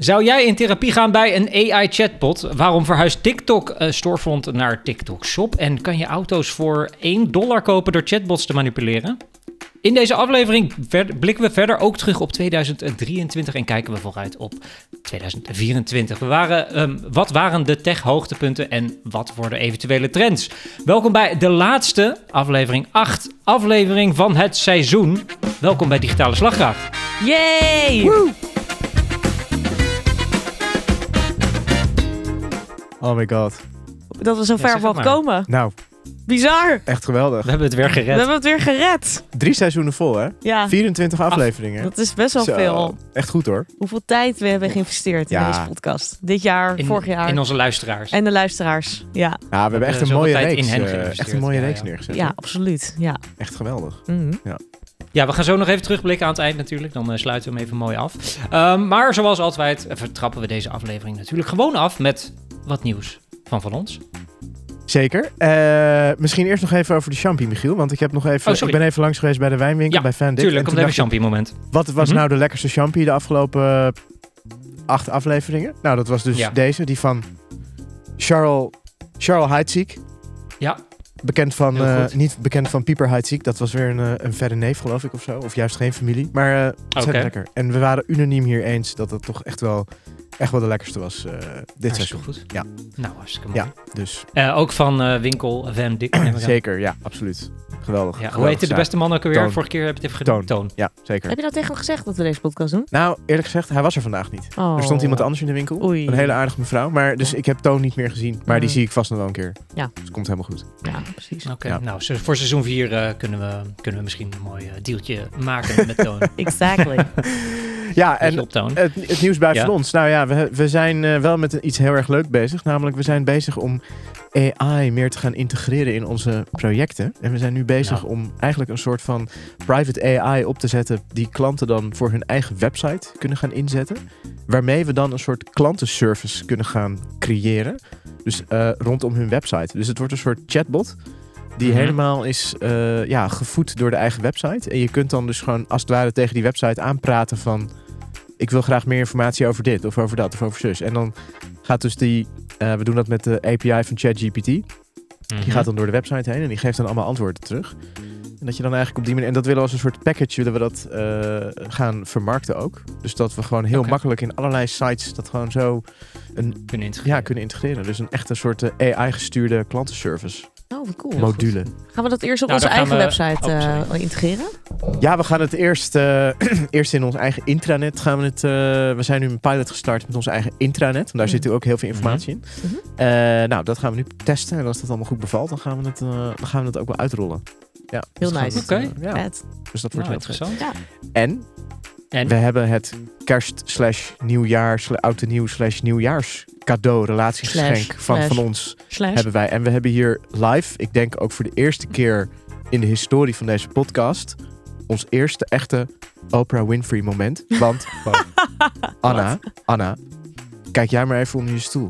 Zou jij in therapie gaan bij een AI-chatbot? Waarom verhuist TikTok uh, storefront naar TikTok Shop? En kan je auto's voor 1 dollar kopen door chatbots te manipuleren? In deze aflevering blikken we verder ook terug op 2023 en kijken we vooruit op 2024. We waren, um, wat waren de tech-hoogtepunten en wat worden eventuele trends? Welkom bij de laatste aflevering, 8 aflevering van het seizoen. Welkom bij Digitale Slagkracht. Yay! Oh my god. Dat we zo ver zeg mogen maar. komen. Nou, Bizar. echt geweldig. We hebben het weer We gered. hebben het weer gered. Drie seizoenen vol, hè? Ja, 24 afleveringen. dat is best wel Zo, veel. Echt goed hoor. Hoeveel tijd we hebben geïnvesteerd in deze podcast. Dit jaar, In, vorig jaar. in onze luisteraars. En de luisteraars. Ja, Ja, we hebben echt een zoveel mooie tijd in reeks. hen eh, geïnvesteerd. echt een mooie Ja, reeks ja. neergezet. ja absoluut. Ja. Echt geweldig. Mhm. Ja, we gaan zo nog even terugblikken aan het eind natuurlijk. Dan eh, sluiten we hem even mooi af. Ehm, maar zoals altijd eh, vertrappen we deze aflevering natuurlijk gewoon af met wat nieuws van van ons. Zeker. Eh, misschien eerst nog even over de champie, Michiel. Want ik, heb nog even, Oh, ik ben even langs geweest bij de wijnwinkel, Ja, bij Van Dick. Tuurlijk, komt even champie moment. Wat was Mhm. nou de lekkerste champie de afgelopen acht afleveringen? Nou, dat was dus Ja. deze, die van Charles, Charles Heidsieck. Ja, Bekend van, eh, niet bekend van Pieper Heidsieck. Dat was weer een, eh, een verre neef, geloof ik, of zo. Of juist geen familie. Maar eh ontzettend Oké. lekker. En we waren unaniem hier eens dat het toch echt wel, echt wel de lekkerste was eh, dit hartstikke seizoen. goed. Ja. Nou, hartstikke mooi. Ja, dus Eh, ook van eh, winkel Van Dick. zeker. Ja, absoluut. Geweldig. Ja, hoe heette de beste man ook alweer? Toon. Vorige keer heb je het even gedaan. Toon. Ja, zeker. Heb je nou tegen hem gezegd dat we deze podcast doen? Nou, eerlijk gezegd, hij was er vandaag niet. Oh. Er stond iemand anders in de winkel. Oei. Een hele aardige mevrouw. Maar, dus ik heb Toon niet meer gezien. Maar die zie ik vast nog wel een keer. Ja. Dus het komt helemaal goed. Ja, precies. Oké, Ja. nou, voor seizoen 4 kunnen, we, kunnen we misschien een mooi dealtje maken met Toon. Exactly. Ja, En het, het nieuws bij Ja. van ons. Nou ja, we, we zijn eh, wel met iets heel erg leuk bezig. Namelijk, we zijn bezig om AI meer te gaan integreren in onze projecten. En we zijn nu bezig Ja. om eigenlijk een soort van private AI op te zetten... die klanten dan voor hun eigen website kunnen gaan inzetten. Waarmee we dan een soort klantenservice kunnen gaan creëren. Dus eh, rondom hun website. Dus het wordt een soort chatbot... Die Mhm. helemaal is eh, ja, gevoed door de eigen website. En je kunt dan dus gewoon als het ware tegen die website aanpraten van... Ik wil graag meer informatie over dit of over dat of over zus. En dan gaat dus die... eh, we doen dat met de API van ChatGPT. Mhm. Die gaat dan door de website heen en die geeft dan allemaal antwoorden terug. En dat je dan eigenlijk op die manier... En dat willen we als een soort package willen we dat eh, gaan vermarkten ook. Dus dat we gewoon heel makkelijk in allerlei sites dat gewoon zo een, kunnen integreren. ja, kunnen integreren. Dus een echte soort AI-gestuurde klantenservice Oh, wat cool. module. Gaan we dat eerst op Nou, onze eigen we- website Oh, eh, integreren? Ja, we gaan het eerst, eh, eerst in ons eigen intranet gaan we het. eh, we zijn nu een pilot gestart met ons eigen intranet. En daar Mhm. zit ook heel veel informatie in. Mhm. Eh, nou, dat gaan we nu testen. En als dat allemaal goed bevalt, dan gaan we het, eh, dan gaan we het ook wel uitrollen. Ja, Heel dus nice. Oké. ja, dus dat Nou, wordt heel vet. interessant. En En? we hebben het kerst slash nieuwjaar, oud en nieuw slash nieuwjaars cadeau relatiegeschenk Slash, van, slash. van ons Slash. hebben wij. En we hebben hier live, ik denk ook voor de eerste keer in de historie van deze podcast, ons eerste echte Oprah Winfrey moment. Want Anna, Anna, kijk jij maar even onder je stoel.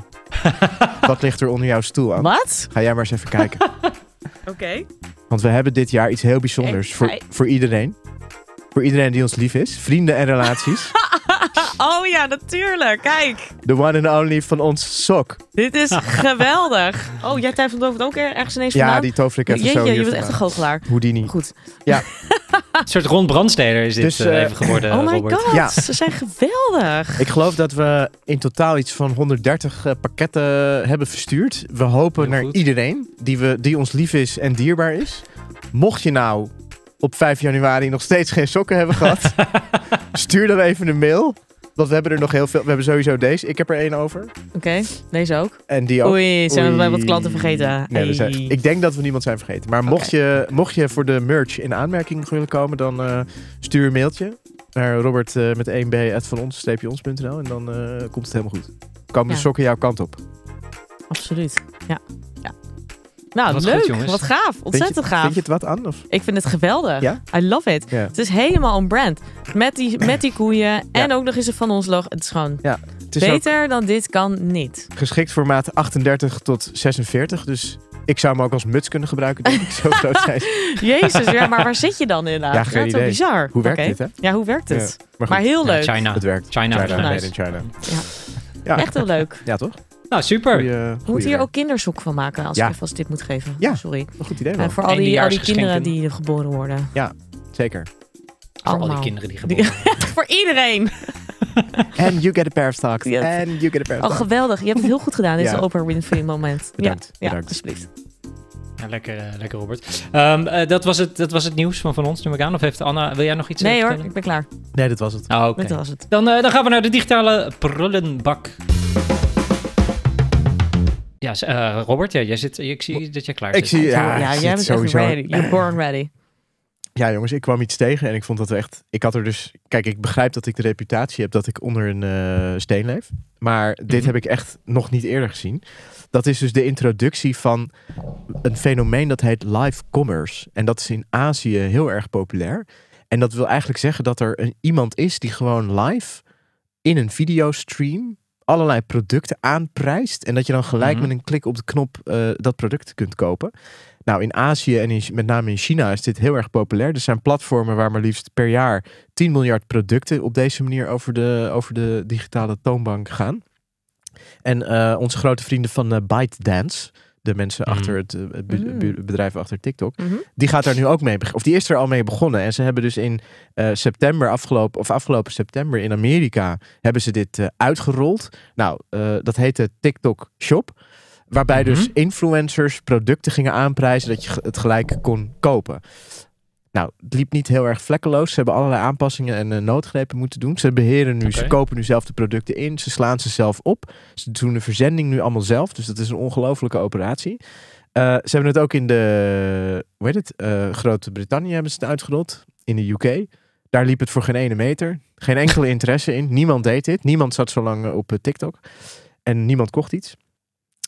Wat ligt er onder jouw stoel aan? Wat? Ga jij maar eens even kijken. Oké. Want we hebben dit jaar iets heel bijzonders Ik- voor, hij- voor iedereen. Voor iedereen die ons lief is. Vrienden en relaties. Oh ja, natuurlijk. Kijk. De one and only van ons sok. Dit is geweldig. Oh, jij twijfelt over het ook er- ergens ineens Ja, vandaan? die tover ik even Jeetje, zo hier je bent echt een goochelaar. Houdini. Goed. Een soort Ron Brandsteder is dit Dus, eh, eh, even geworden, oh my Robert. god, Ja. ze zijn geweldig. Ik geloof dat we in totaal iets van 130 eh, pakketten hebben verstuurd. We hopen Heel naar goed. iedereen die, we, die ons lief is en dierbaar is. Mocht je nou op 5 januari nog steeds geen sokken hebben gehad, stuur dan even een mail. Want we hebben er nog heel veel. We hebben sowieso deze. Ik heb er één over. Oké, deze ook. En die ook. Oei, zijn we wat klanten vergeten? Nee, zijn- Ei. ik denk dat we niemand zijn vergeten. Maar mocht, je, mocht je voor de merch in aanmerking willen komen, dan eh, stuur een mailtje naar Robert eh, met 1b van ons, ons.nl en dan eh, komt het helemaal goed. Komen de sokken jouw kant op. Absoluut. Ja. ja. Nou, Wat leuk. goed, wat gaaf. Ontzettend vind je, gaaf. Vind je het wat aan? Of? Ik vind het geweldig. Ja? I love it. Ja. Het is helemaal on brand. Met die, met die koeien en ook nog eens een van ons logo. Het is gewoon Het is ook beter dan dit kan niet. geschikt voor maat 38 tot 46. Dus Ik zou hem ook als muts kunnen gebruiken, denk ik. Zo groot zijn. Jezus, ja, maar waar zit je dan inderdaad? Ja, geen dat is wel idee. bizar. Hoe werkt dit, hè? Ja, hoe werkt het? Ja, maar heel Ja, leuk. China. het werkt. China. China, made in China. Ja. Echt heel leuk. Ja, toch? Nou, super. Goeie, We goeie moeten hier werk. ook kindersok van maken, als Ja. ik even als tip moet geven. Ja. Sorry. Een goed idee wel. En voor al die, al die kinderen die geboren worden. Zeker. Voor al die Allemaal. kinderen die geboren worden. voor iedereen. And you get a pair of socks. Ja. And you get a pair of Oh, socks. geweldig. Je hebt het heel goed gedaan, dit Ja. is Oprah Winfrey moment. Bedankt, Ja, ja bedankt. alsjeblieft. Ja, lekker, eh, lekker Robert. Ehm, eh, dat, was het, dat was het nieuws van, van ons, neem ik aan. Of heeft Anna, wil jij nog iets eh, Nee hoor, vertellen? ik ben klaar. Nee, dat was het. Oh. Dit was het. Dan, eh, dan gaan we naar de digitale prullenbak. Ja, eh, Robert, ja, jij zit, ik zie dat jij klaar Ik zit. zie, ja, Ja, ik jij zit bent echt sowieso. ready. You're born ready. Ja, jongens, ik kwam iets tegen en ik vond dat echt. Ik had er dus. Kijk, ik begrijp dat ik de reputatie heb dat ik onder een eh, steen leef. Maar dit Mhm. heb ik echt nog niet eerder gezien. Dat is dus de introductie van een fenomeen dat heet live commerce. En dat is in Azië heel erg populair. En dat wil eigenlijk zeggen dat er een, iemand is die gewoon live in een videostream allerlei producten aanprijst. En dat je dan gelijk Mhm. met een klik op de knop eh, dat product kunt kopen. Nou, in Azië en in, met name in China is dit heel erg populair. Er zijn platformen waar maar liefst per jaar 10 miljard producten op deze manier over de, over de digitale toonbank gaan. En eh, onze grote vrienden van eh, ByteDance, de mensen Mhm. achter het eh, Mm. be- bedrijf achter TikTok, Mhm. die gaat daar nu ook mee, of die is er al mee begonnen. En ze hebben dus in eh, september afgelopen, of afgelopen september in Amerika, hebben ze dit eh, uitgerold. Nou, eh, dat heette TikTok Shop. Waarbij dus Mhm. influencers producten gingen aanprijzen dat je het gelijk kon kopen. Nou, het liep niet heel erg vlekkeloos. Ze hebben allerlei aanpassingen en eh, noodgrepen moeten doen. Ze beheren nu, ze kopen nu zelf de producten in. Ze slaan ze zelf op. Ze doen de verzending nu allemaal zelf. Dus dat is een ongelofelijke operatie. Eh, ze hebben het ook in de, hoe heet het, eh, Groot-Brittannië hebben ze het uitgerold. In de UK. Daar liep het voor geen ene meter. Geen enkele interesse in. Niemand deed dit. Niemand zat zo lang op TikTok. En niemand kocht iets.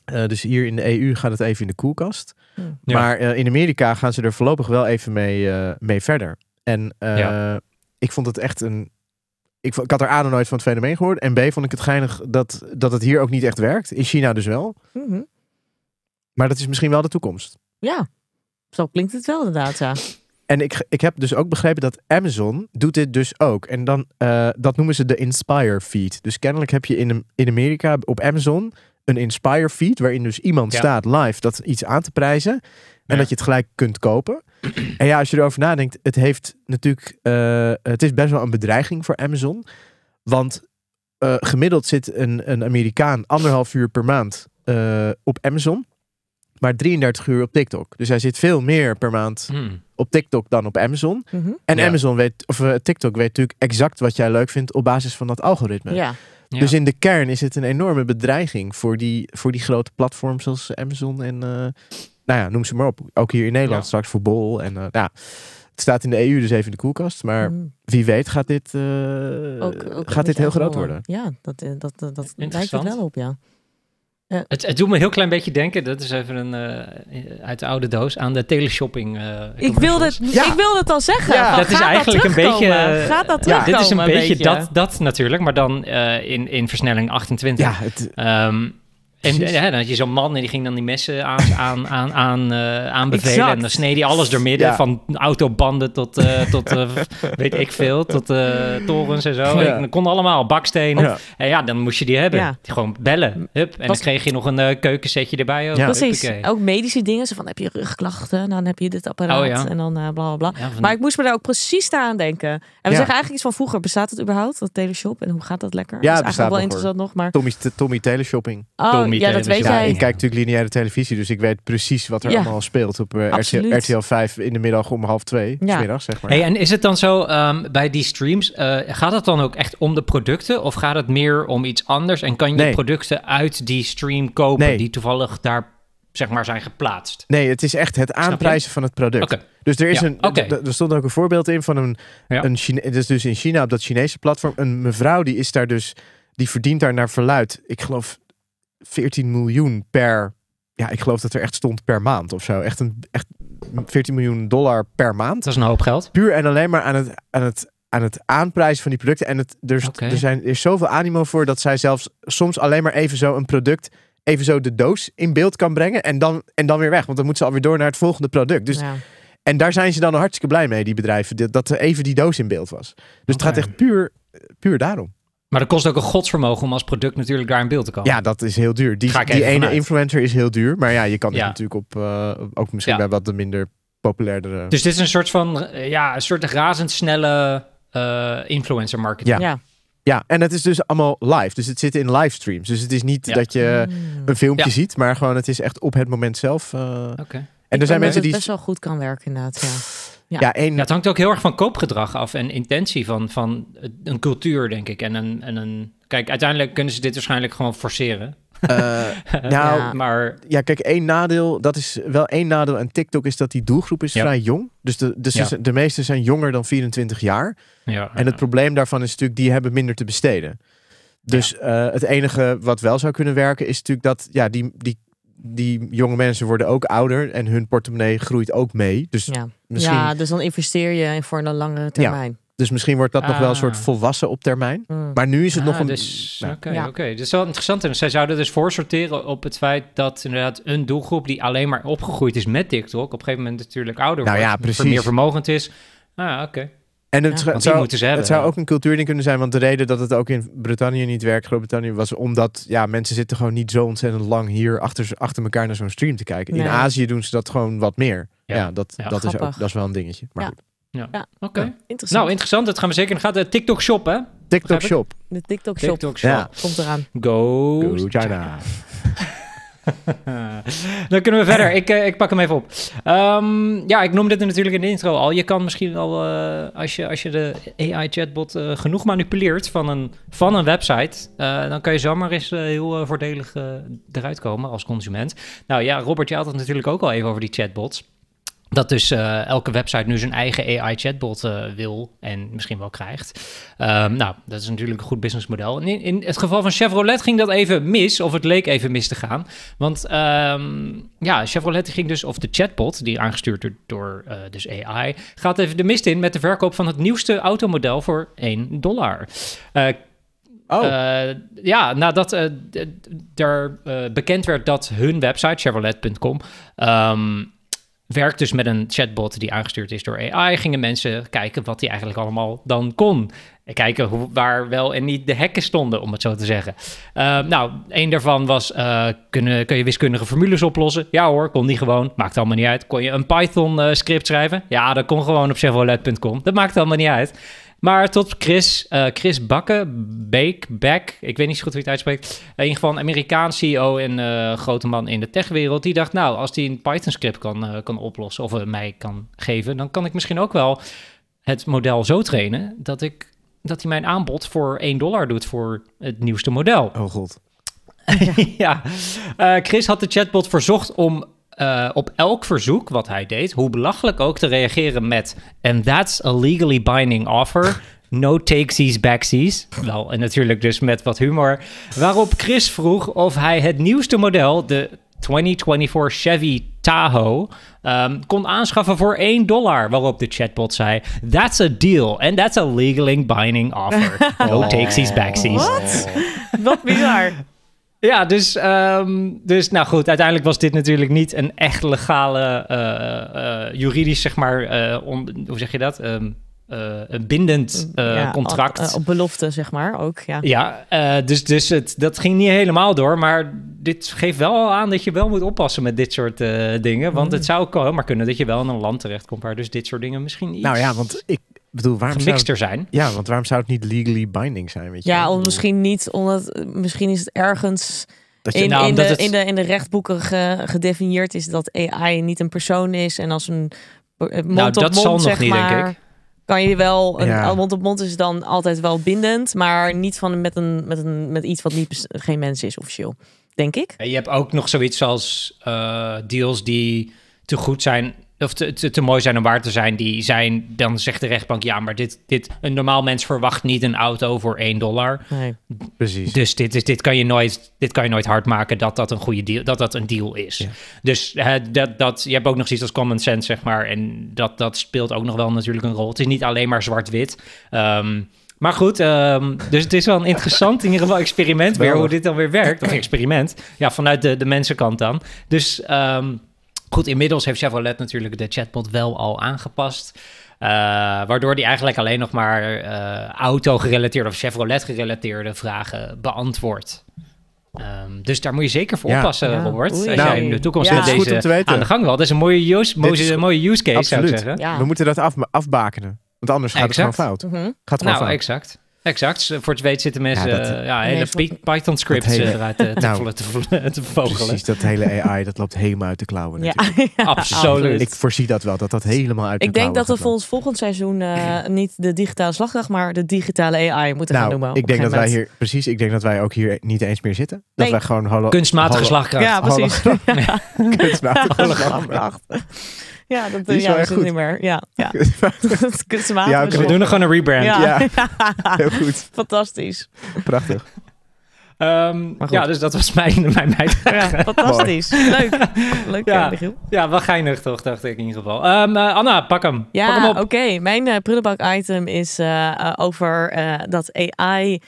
Eh, dus hier in de EU gaat het even in de koelkast. Ja. Maar eh, in Amerika gaan ze er voorlopig wel even mee, eh, mee verder. En eh, Ja. ik vond het echt een. Ik, ik had er A nog nooit van het fenomeen gehoord. En B vond ik het geinig dat, dat het hier ook niet echt werkt. In China dus wel. Mhm. Maar dat is misschien wel de toekomst. Ja, zo klinkt het wel inderdaad, ja. En ik, ik heb dus ook begrepen dat Amazon doet dit dus ook. En dan, eh, dat noemen ze de Inspire feed. Dus kennelijk heb je in, in Amerika op Amazon een Inspire feed. Waarin dus iemand Ja. staat live dat iets aan te prijzen. En Ja. dat je het gelijk kunt kopen. En ja, als je erover nadenkt, het heeft natuurlijk, eh, het is best wel een bedreiging voor Amazon. Want eh, gemiddeld zit een, een Amerikaan anderhalf uur per maand eh, op Amazon. Maar 33 uur op TikTok. Dus hij zit veel meer per maand Hmm. op TikTok dan op Amazon. Mhm. En Ja. Amazon weet, of TikTok weet natuurlijk exact wat jij leuk vindt op basis van dat algoritme. Ja. Ja. Dus in de kern is het een enorme bedreiging voor die, voor die grote platforms zoals Amazon en, eh, nou ja, noem ze maar op. Ook hier in Nederland Ja. straks voor Bol. En eh, ja, het staat in de EU dus even in de koelkast. Maar Mhm. wie weet gaat dit, eh, Ook- ook gaat dit heel groot worden. Ja, dat, dat, dat, dat lijkt het Interessant. wel op, ja. Het, het doet me een heel klein beetje denken, dat is even een, eh, uit de oude doos, aan de teleshopping. eh, Ik wilde, het, Ja. ik wilde het al zeggen. Ja. dat is eigenlijk een beetje. Gaat dat terugkomen? dit is een beetje, beetje? Dat, dat natuurlijk, maar dan eh, in, in versnelling 28. Ja, het, Ehm, en ja, dan had je zo'n man en die ging dan die messen aan, aan, aan, aan, eh, aanbevelen. Exact. En dan sneed hij alles door midden, Ja. van autobanden tot, eh, tot eh, weet ik veel, tot eh, torens en zo. Ja. En dat kon allemaal, bakstenen. ja. En ja, dan moest je die hebben. Ja. Gewoon bellen. Hup. En dan kreeg je nog een eh, keukensetje erbij. ook. Ja. Precies. Huppakee. Ook medische dingen. Zo van, heb je rugklachten? Dan heb je dit apparaat. Oh, ja. En dan bla, bla, bla. Van- Maar ik moest me daar ook precies aan denken. En we Ja. zeggen eigenlijk iets van vroeger. Bestaat het überhaupt, dat teleshop? En hoe gaat dat lekker? Ja, dat het is eigenlijk wel interessant nog. Maar Tommy, Tommy Teleshopping. oh, Tommy ja, dat weet teleshop. Ja, jij. ik kijk natuurlijk lineaire televisie, dus ik weet precies wat er Ja. allemaal speelt op eh, RTL, Absoluut. RTL 5 in de middag om half twee, Ja. middag zeg maar. Hey, en is het dan zo ehm, bij die streams, eh, gaat het dan ook echt om de producten of gaat het meer om iets anders? En kan je Nee. producten uit die stream kopen Nee. die toevallig daar zeg maar zijn geplaatst? Nee, het is echt het aanprijzen van het product. Oké, Dus er is Ja, een, er stond ook een voorbeeld in van een, Ja. een Chine, dus, dus in China op dat Chinese platform, een mevrouw die is daar dus, die verdient daar naar verluid, ik geloof 14 miljoen per, ja, ik geloof dat er echt stond per maand of zo, echt een echt 14 miljoen dollar per maand, dat is een hoop geld. puur en alleen maar aan het, aan het aan het aanprijzen van die producten. En het, er, er, zijn, er is zoveel animo voor dat zij zelfs soms alleen maar even zo een product even zo de doos in beeld kan brengen en dan, en dan weer weg. Want dan moet ze alweer door naar het volgende product. Dus, ja. En daar zijn ze dan hartstikke blij mee, die bedrijven, dat, dat er even die doos in beeld was. Dus het gaat echt puur, puur daarom. Maar dat kost ook een godsvermogen om als product natuurlijk daar in beeld te komen. Ja, dat is heel duur. Die, Ga ik die ene vanuit. influencer is heel duur. Maar ja, je kan het Ja. natuurlijk op, eh, ook misschien Ja. bij wat de minder populairdere... Dus dit is een soort van, eh, ja, een soort razendsnelle eh influencer marketing. Ja. Ja. Ja, en het is dus allemaal live. Dus het zit in livestreams. Dus het is niet Ja. dat je Mm. een filmpje Ja. ziet, maar gewoon het is echt op het moment zelf. eh, Oké. en Ik er zijn mensen dat die... best wel goed kan werken inderdaad, ja. Ja. Ja, het hangt ook heel erg van koopgedrag af en intentie van, van een cultuur, denk ik. En een, en een... Kijk, uiteindelijk kunnen ze dit waarschijnlijk gewoon forceren. eh, nou, Ja. maar ja, kijk, één nadeel, dat is wel één nadeel aan TikTok, is dat die doelgroep is Ja. vrij jong. Dus de, dus Ja. de meeste zijn jonger dan 24 jaar. ja, En het probleem daarvan is natuurlijk, die hebben minder te besteden. Dus eh, het enige wat wel zou kunnen werken, is natuurlijk dat ja, die, die, die jonge mensen worden ook ouder en hun portemonnee groeit ook mee. Dus, Ja. misschien, ja, dus dan investeer je voor een langere termijn. dus misschien wordt dat nog wel een soort Ah. volwassen op termijn. Mm. Maar nu is het Ah, nog een... Dus, nou, Oké, Ja. oké. Dat is wel interessant. En zij zouden dus voorsorteren op het feit dat inderdaad een doelgroep die alleen maar opgegroeid is met TikTok, op een gegeven moment natuurlijk ouder Nou wordt, ja, precies. meer vermogend is. Ah, oké. En het, Ja. zou- het zou ook een cultuurding kunnen zijn, want de reden dat het ook in Brittannië niet werkt, Groot-Brittannië, was omdat ja, mensen zitten gewoon niet zo ontzettend lang hier achter, achter elkaar naar zo'n stream te kijken. In. Azië doen ze dat gewoon wat meer. Ja, Ja. dat, Ja. dat, is ook, dat is wel een dingetje. Maar Ja. goed. Ja. Ja. Oké. Interessant. Nou, interessant. Dat gaan we zeker. Dan gaat de TikTok shop, hè? TikTok? Shop. de TikTok shop TikTok shop. Ja. komt eraan. Go, Go China. Dan kunnen we verder. Ik, eh, ik pak hem even op. Ehm, ja, ik noemde het natuurlijk in de intro al. Je kan misschien al, eh, als, je, als je de AI-chatbot eh, genoeg manipuleert van een, van een website, dan kan je zomaar eens heel voordelig eruit komen als consument. Nou ja, Robert, je had het natuurlijk ook al even over die chatbots. Dat dus eh, elke website nu zijn eigen AI-chatbot eh, wil en misschien wel krijgt. Ehm, nou, dat is natuurlijk een goed businessmodel. In, in het geval van Chevrolet ging dat even mis, of het leek even mis te gaan. Want ehm, ja, Chevrolet ging dus, of de chatbot, die aangestuurd wordt door eh, dus AI, gaat even de mist in met de verkoop van het nieuwste automodel voor 1 dollar. Oh, ja, nadat er bekend werd dat hun website, Chevrolet.com, ehm, werkt dus met een chatbot die aangestuurd is door AI, gingen mensen kijken wat hij eigenlijk allemaal dan kon. En kijken hoe, waar wel en niet de hekken stonden, om het zo te zeggen. Eh, nou, een daarvan was, eh, kunnen, kun je wiskundige formules oplossen? Ja hoor, kon die gewoon. Maakt allemaal niet uit. Kon je een Python-script schrijven? Ja, dat kon gewoon op Chevrolet.com. Dat maakt allemaal niet uit. Maar tot Chris, eh, Chris Bakke, Beek, Beck, ik weet niet zo goed hoe je het uitspreekt. In ieder geval een Amerikaans CEO en eh, grote man in de techwereld. Die dacht, nou, als die een Python-script kan, eh, kan oplossen of eh, mij kan geven, dan kan ik misschien ook wel het model zo trainen dat, ik, dat hij mijn aanbod voor 1 dollar doet voor het nieuwste model. oh god. ja, Eh, Chris had de chatbot verzocht om eh, op elk verzoek wat hij deed, hoe belachelijk ook, te reageren met And that's a legally binding offer. No takesies, backsies. Wel, en natuurlijk dus met wat humor. Waarop Chris vroeg of hij het nieuwste model, de 2024 Chevy Tahoe, ehm, kon aanschaffen voor 1 dollar. Waarop de chatbot zei: That's a deal. And that's a legally binding offer. No takesies, backsies. Wat? Wat bizar. Ja, dus, ehm, dus nou goed, uiteindelijk was dit natuurlijk niet een echt legale, eh, eh, juridisch zeg maar, eh, on- hoe zeg je dat? Ehm, eh, een bindend Ja, contract. Op, op belofte, zeg maar, ook. Ja. ja, eh, dus, dus het, dat ging niet helemaal door, maar dit geeft wel aan dat je wel moet oppassen met dit soort eh, dingen, want Mm. het zou ko- maar kunnen dat je wel in een land terechtkomt waar dus dit soort dingen misschien iets Nou ja, want ik bedoel, waarom zou, gemixter zijn. ja, want waarom zou het niet legally binding zijn? Weet je? Ja, of misschien niet, omdat eh, misschien is het ergens dat je, in, nou, in, de, het- in, de, in de rechtboeken ge- gedefinieerd is dat AI niet een persoon is. En als een eh, mond Nou, op dat mond, zal nog zeg niet, denk maar, ik. kan je wel, een Ja. mond op mond is dan altijd wel bindend, maar niet van met, een, met, een, met iets wat niet, geen mens is officieel. Denk ik. En je hebt ook nog zoiets als eh, deals die te goed zijn of te, te, te mooi zijn om waar te zijn. Die zijn, dan zegt de rechtbank, ja, maar dit, dit, een normaal mens verwacht niet een auto voor 1 dollar. Nee. precies. Dus dit, is, dit, kan je nooit, dit kan je nooit hard maken dat dat een goede deal, dat dat een deal is. Ja. Dus eh, dat, dat, je hebt ook nog zoiets als common sense, zeg maar. En dat, dat speelt ook nog wel natuurlijk een rol. Het is niet alleen maar zwart-wit. Ehm, Maar goed, ehm, dus het is wel een interessant in ieder geval experiment weer, hoe dit dan weer werkt. Of experiment, ja, vanuit de, de mensenkant dan. Dus ehm, goed, inmiddels heeft Chevrolet natuurlijk de chatbot wel al aangepast. Eh, waardoor die eigenlijk alleen nog maar eh, auto-gerelateerde of Chevrolet-gerelateerde vragen beantwoordt. Ehm, dus daar moet je zeker voor Ja. oppassen, Ja. Robert. Oei. Als Nou, jij in de toekomst ja. met Dat is goed deze om te weten. aan de gang wil. Dat is een mooie use, mooie, mooie use case, zou ik Absoluut. zeggen. Ja. We moeten dat af, afbakenen. Want anders gaat Exact. het gewoon fout. Mhm. Gaat het gewoon Nou, fout. exact. Exact. Voor het weet zitten mensen Ja, dat- eh, ja, Nee, hele Py- Python scripts hele- eh, eruit te, te, Nou, te, te vogelen. Precies, dat hele AI, dat loopt helemaal uit de klauwen. Ja. natuurlijk. Absoluut. Ik voorzie dat wel, dat dat helemaal uit de Ik denk dat we voor ons volgend seizoen eh, niet de digitale slagdag, maar de digitale AI moeten gaan Nou, noemen. ik denk dat wij hier, precies, ik denk dat wij ook hier niet eens meer zitten. Dat Nee. wij gewoon holo, Kunstmatige holo- slagkracht. Ja, precies. Ja, kunstmatige slagkracht. Ja, dat is ja, wel niet meer. Ja, ja. Kunstmatig. Ja. We doen er gewoon een rebrand. Ja. Heel goed, Fantastisch. prachtig. Ehm, ja, dus dat was mijn, mijn bijdrage. Ja, fantastisch. Leuk. Leuk, Ja. ja. Michiel. Ja, wel geinig toch, dacht ik in ieder geval. Ehm, eh, Anna, pak hem. pak Ja, hem op. oké. Mijn eh prullenbak-item is eh, over eh, dat AI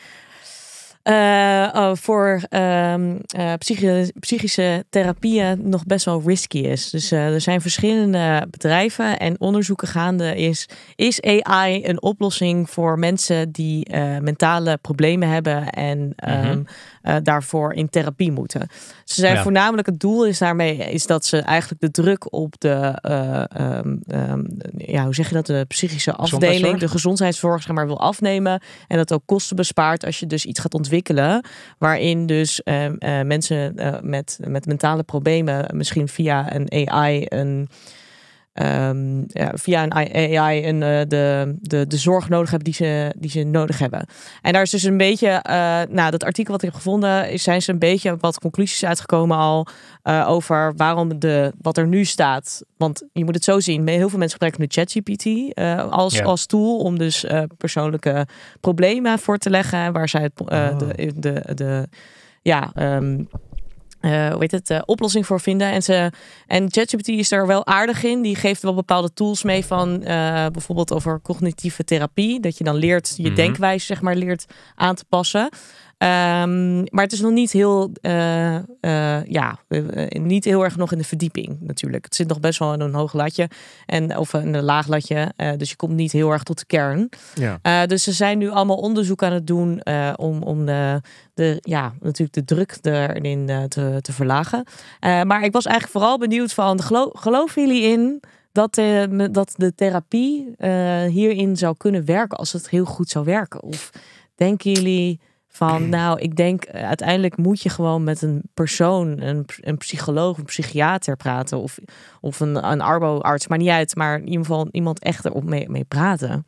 voor ehm, eh, psychi- psychische therapieën nog best wel risky is. Dus eh, er zijn verschillende bedrijven en onderzoeken gaande. Is, is AI een oplossing voor mensen die eh, mentale problemen hebben en ehm, Mhm. eh, daarvoor in therapie moeten? Ze zijn Ja. voornamelijk het doel is daarmee is dat ze eigenlijk de druk op de eh, ehm, ja hoe zeg je dat de psychische afdeling de gezondheidszorg zeg maar wil afnemen en dat ook kosten bespaart als je dus iets gaat ontwikkelen waarin dus ehm, eh, mensen eh, met met mentale problemen misschien via een AI een ehm, ja, via een AI een, eh, de, de, de zorg nodig hebben die ze, die ze nodig hebben. En daar is dus een beetje, eh, nou, dat artikel wat ik heb gevonden, is, zijn ze een beetje wat conclusies uitgekomen al eh, over waarom de, wat er nu staat. Want je moet het zo zien, heel veel mensen gebruiken nu ChatGPT als, Ja. als tool om dus persoonlijke problemen voor te leggen, waar zij het, Oh. de, de, de, ja, ehm, eh, hoe heet het, eh, oplossing voor vinden. En, ze, en ChatGPT is er wel aardig in. Die geeft wel bepaalde tools mee van eh, bijvoorbeeld over cognitieve therapie. Dat je dan leert, je Mhm. denkwijze zeg maar leert aan te passen. Ehm, maar het is nog niet heel, eh, eh, ja, niet heel erg nog in de verdieping natuurlijk. Het zit nog best wel in een hoog latje en of in een laag latje. eh, dus je komt niet heel erg tot de kern. Ja. Dus ze zijn nu allemaal onderzoek aan het doen om, om de, de, ja, natuurlijk de druk erin te, te verlagen. Maar ik was eigenlijk vooral benieuwd van, gelo geloven jullie in dat, dat de therapie hierin zou kunnen werken als het heel goed zou werken? Of denken jullie van, nou, ik denk eh, uiteindelijk moet je gewoon met een persoon, een, een psycholoog, een psychiater praten of, of een, een arboarts, maar niet uit, maar in ieder geval iemand echt erop mee, mee praten.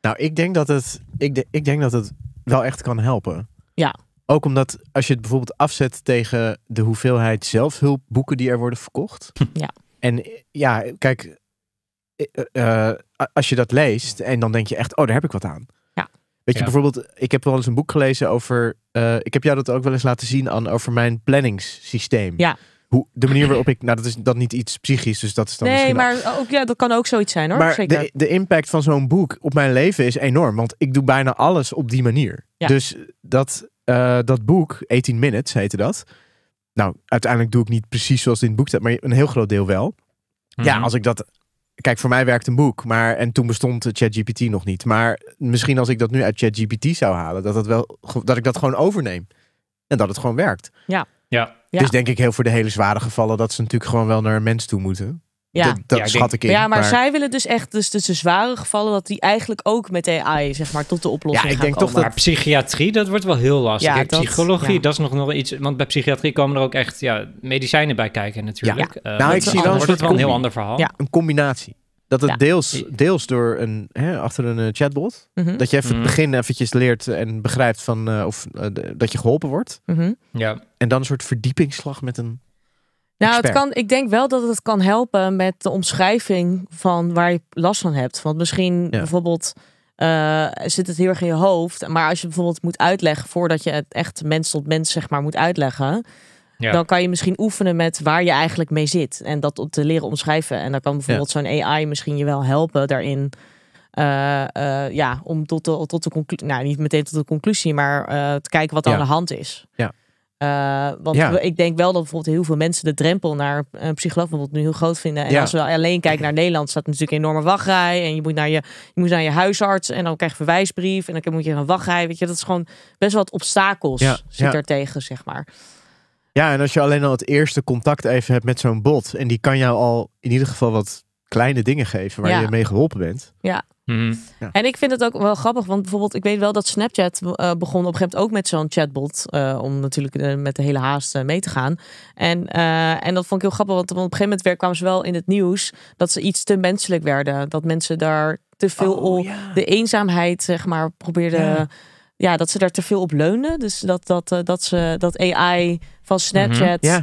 Nou, ik denk dat het, ik, de- ik denk dat het wel echt kan helpen. Ja. Ook omdat als je het bijvoorbeeld afzet tegen de hoeveelheid zelfhulpboeken die er worden verkocht. Ja. En ja, kijk, eh, eh, als je dat leest en dan denk je echt, oh, daar heb ik wat aan. Weet je, Ja. bijvoorbeeld, ik heb wel eens een boek gelezen over, eh, ik heb jou dat ook wel eens laten zien aan over mijn planningssysteem. Ja. Hoe, de manier waarop ik, nou dat is dan niet iets psychisch, dus dat is dan Nee, maar ook, ja, dat kan ook zoiets zijn hoor. maar Zeker. de, de impact van zo'n boek op mijn leven is enorm. Want ik doe bijna alles op die manier. Ja. Dus dat, eh, dat boek, 18 Minutes heette dat. Nou, uiteindelijk doe ik niet precies zoals het in het boek staat, maar een heel groot deel wel. Ja, Mhm. als ik dat... Kijk, voor mij werkt een boek, maar en toen bestond ChatGPT nog niet. Maar misschien als ik dat nu uit ChatGPT zou halen, dat, het wel, dat ik dat gewoon overneem. En dat het gewoon werkt. Ja. Ja. Dus denk ik heel voor de hele zware gevallen dat ze natuurlijk gewoon wel naar een mens toe moeten. Ja. Dat, dat Ja, schat ik in. ja, maar, zij willen dus echt, dus, dus de zware gevallen, dat die eigenlijk ook met AI, zeg maar, tot de oplossing Ja, ik denk toch komen. Maar psychiatrie, dat wordt wel heel lastig. Ja, dat- psychologie, ja. dat is nog nog iets. Want bij psychiatrie komen er ook echt ja, medicijnen bij kijken, natuurlijk. Eh, Nou, ik dat- zie wel dan een wordt het wel een heel ander verhaal. Ja. een combinatie. Dat het Ja. deels, deels door een, hè, achter een eh, chatbot, Mhm, dat je even Mhm. het begin eventjes leert en begrijpt van, eh, of dat je geholpen wordt. mhm. Ja. En dan een soort verdiepingsslag met een... Nou, het kan, ik denk wel dat het kan helpen met de omschrijving van waar je last van hebt. Want misschien Ja. bijvoorbeeld eh, zit het heel erg in je hoofd. Maar als je bijvoorbeeld moet uitleggen voordat je het echt mens tot mens zeg maar moet uitleggen. Ja. Dan kan je misschien oefenen met waar je eigenlijk mee zit. En dat te leren omschrijven. En dan kan bijvoorbeeld zo'n AI misschien je wel helpen daarin. eh, eh, ja, om tot de, tot de conclusie, nou niet meteen tot de conclusie, maar te kijken wat er aan de hand is. Ja. Eh, want Ja. ik denk wel dat bijvoorbeeld heel veel mensen de drempel naar een psycholoog bijvoorbeeld nu heel groot vinden. En Ja. als we alleen kijken naar Nederland, staat natuurlijk een enorme wachtrij. En je moet naar je, je, moet naar je huisarts en dan krijg je een verwijsbrief. En dan moet je een wachtrij. Weet je, dat is gewoon best wat obstakels Ja, zit ja. er tegen, zeg maar. Ja, en als je alleen al het eerste contact even hebt met zo'n bot. En die kan jou al in ieder geval wat kleine dingen geven waar Ja. je mee geholpen bent. Mhm. En ik vind het ook wel grappig, want bijvoorbeeld, ik weet wel dat Snapchat eh, begon op een gegeven moment ook met zo'n chatbot, eh, om natuurlijk eh, met de hele haast mee te gaan. En, eh, en dat vond ik heel grappig, want op een gegeven moment weer kwamen ze wel in het nieuws dat ze iets te menselijk werden. Dat mensen daar te veel Oh, op, de eenzaamheid, zeg maar, probeerden. Ja. Ja. dat ze daar te veel op leunen. Dus dat, dat, dat, ze, dat AI van Snapchat eh, eh,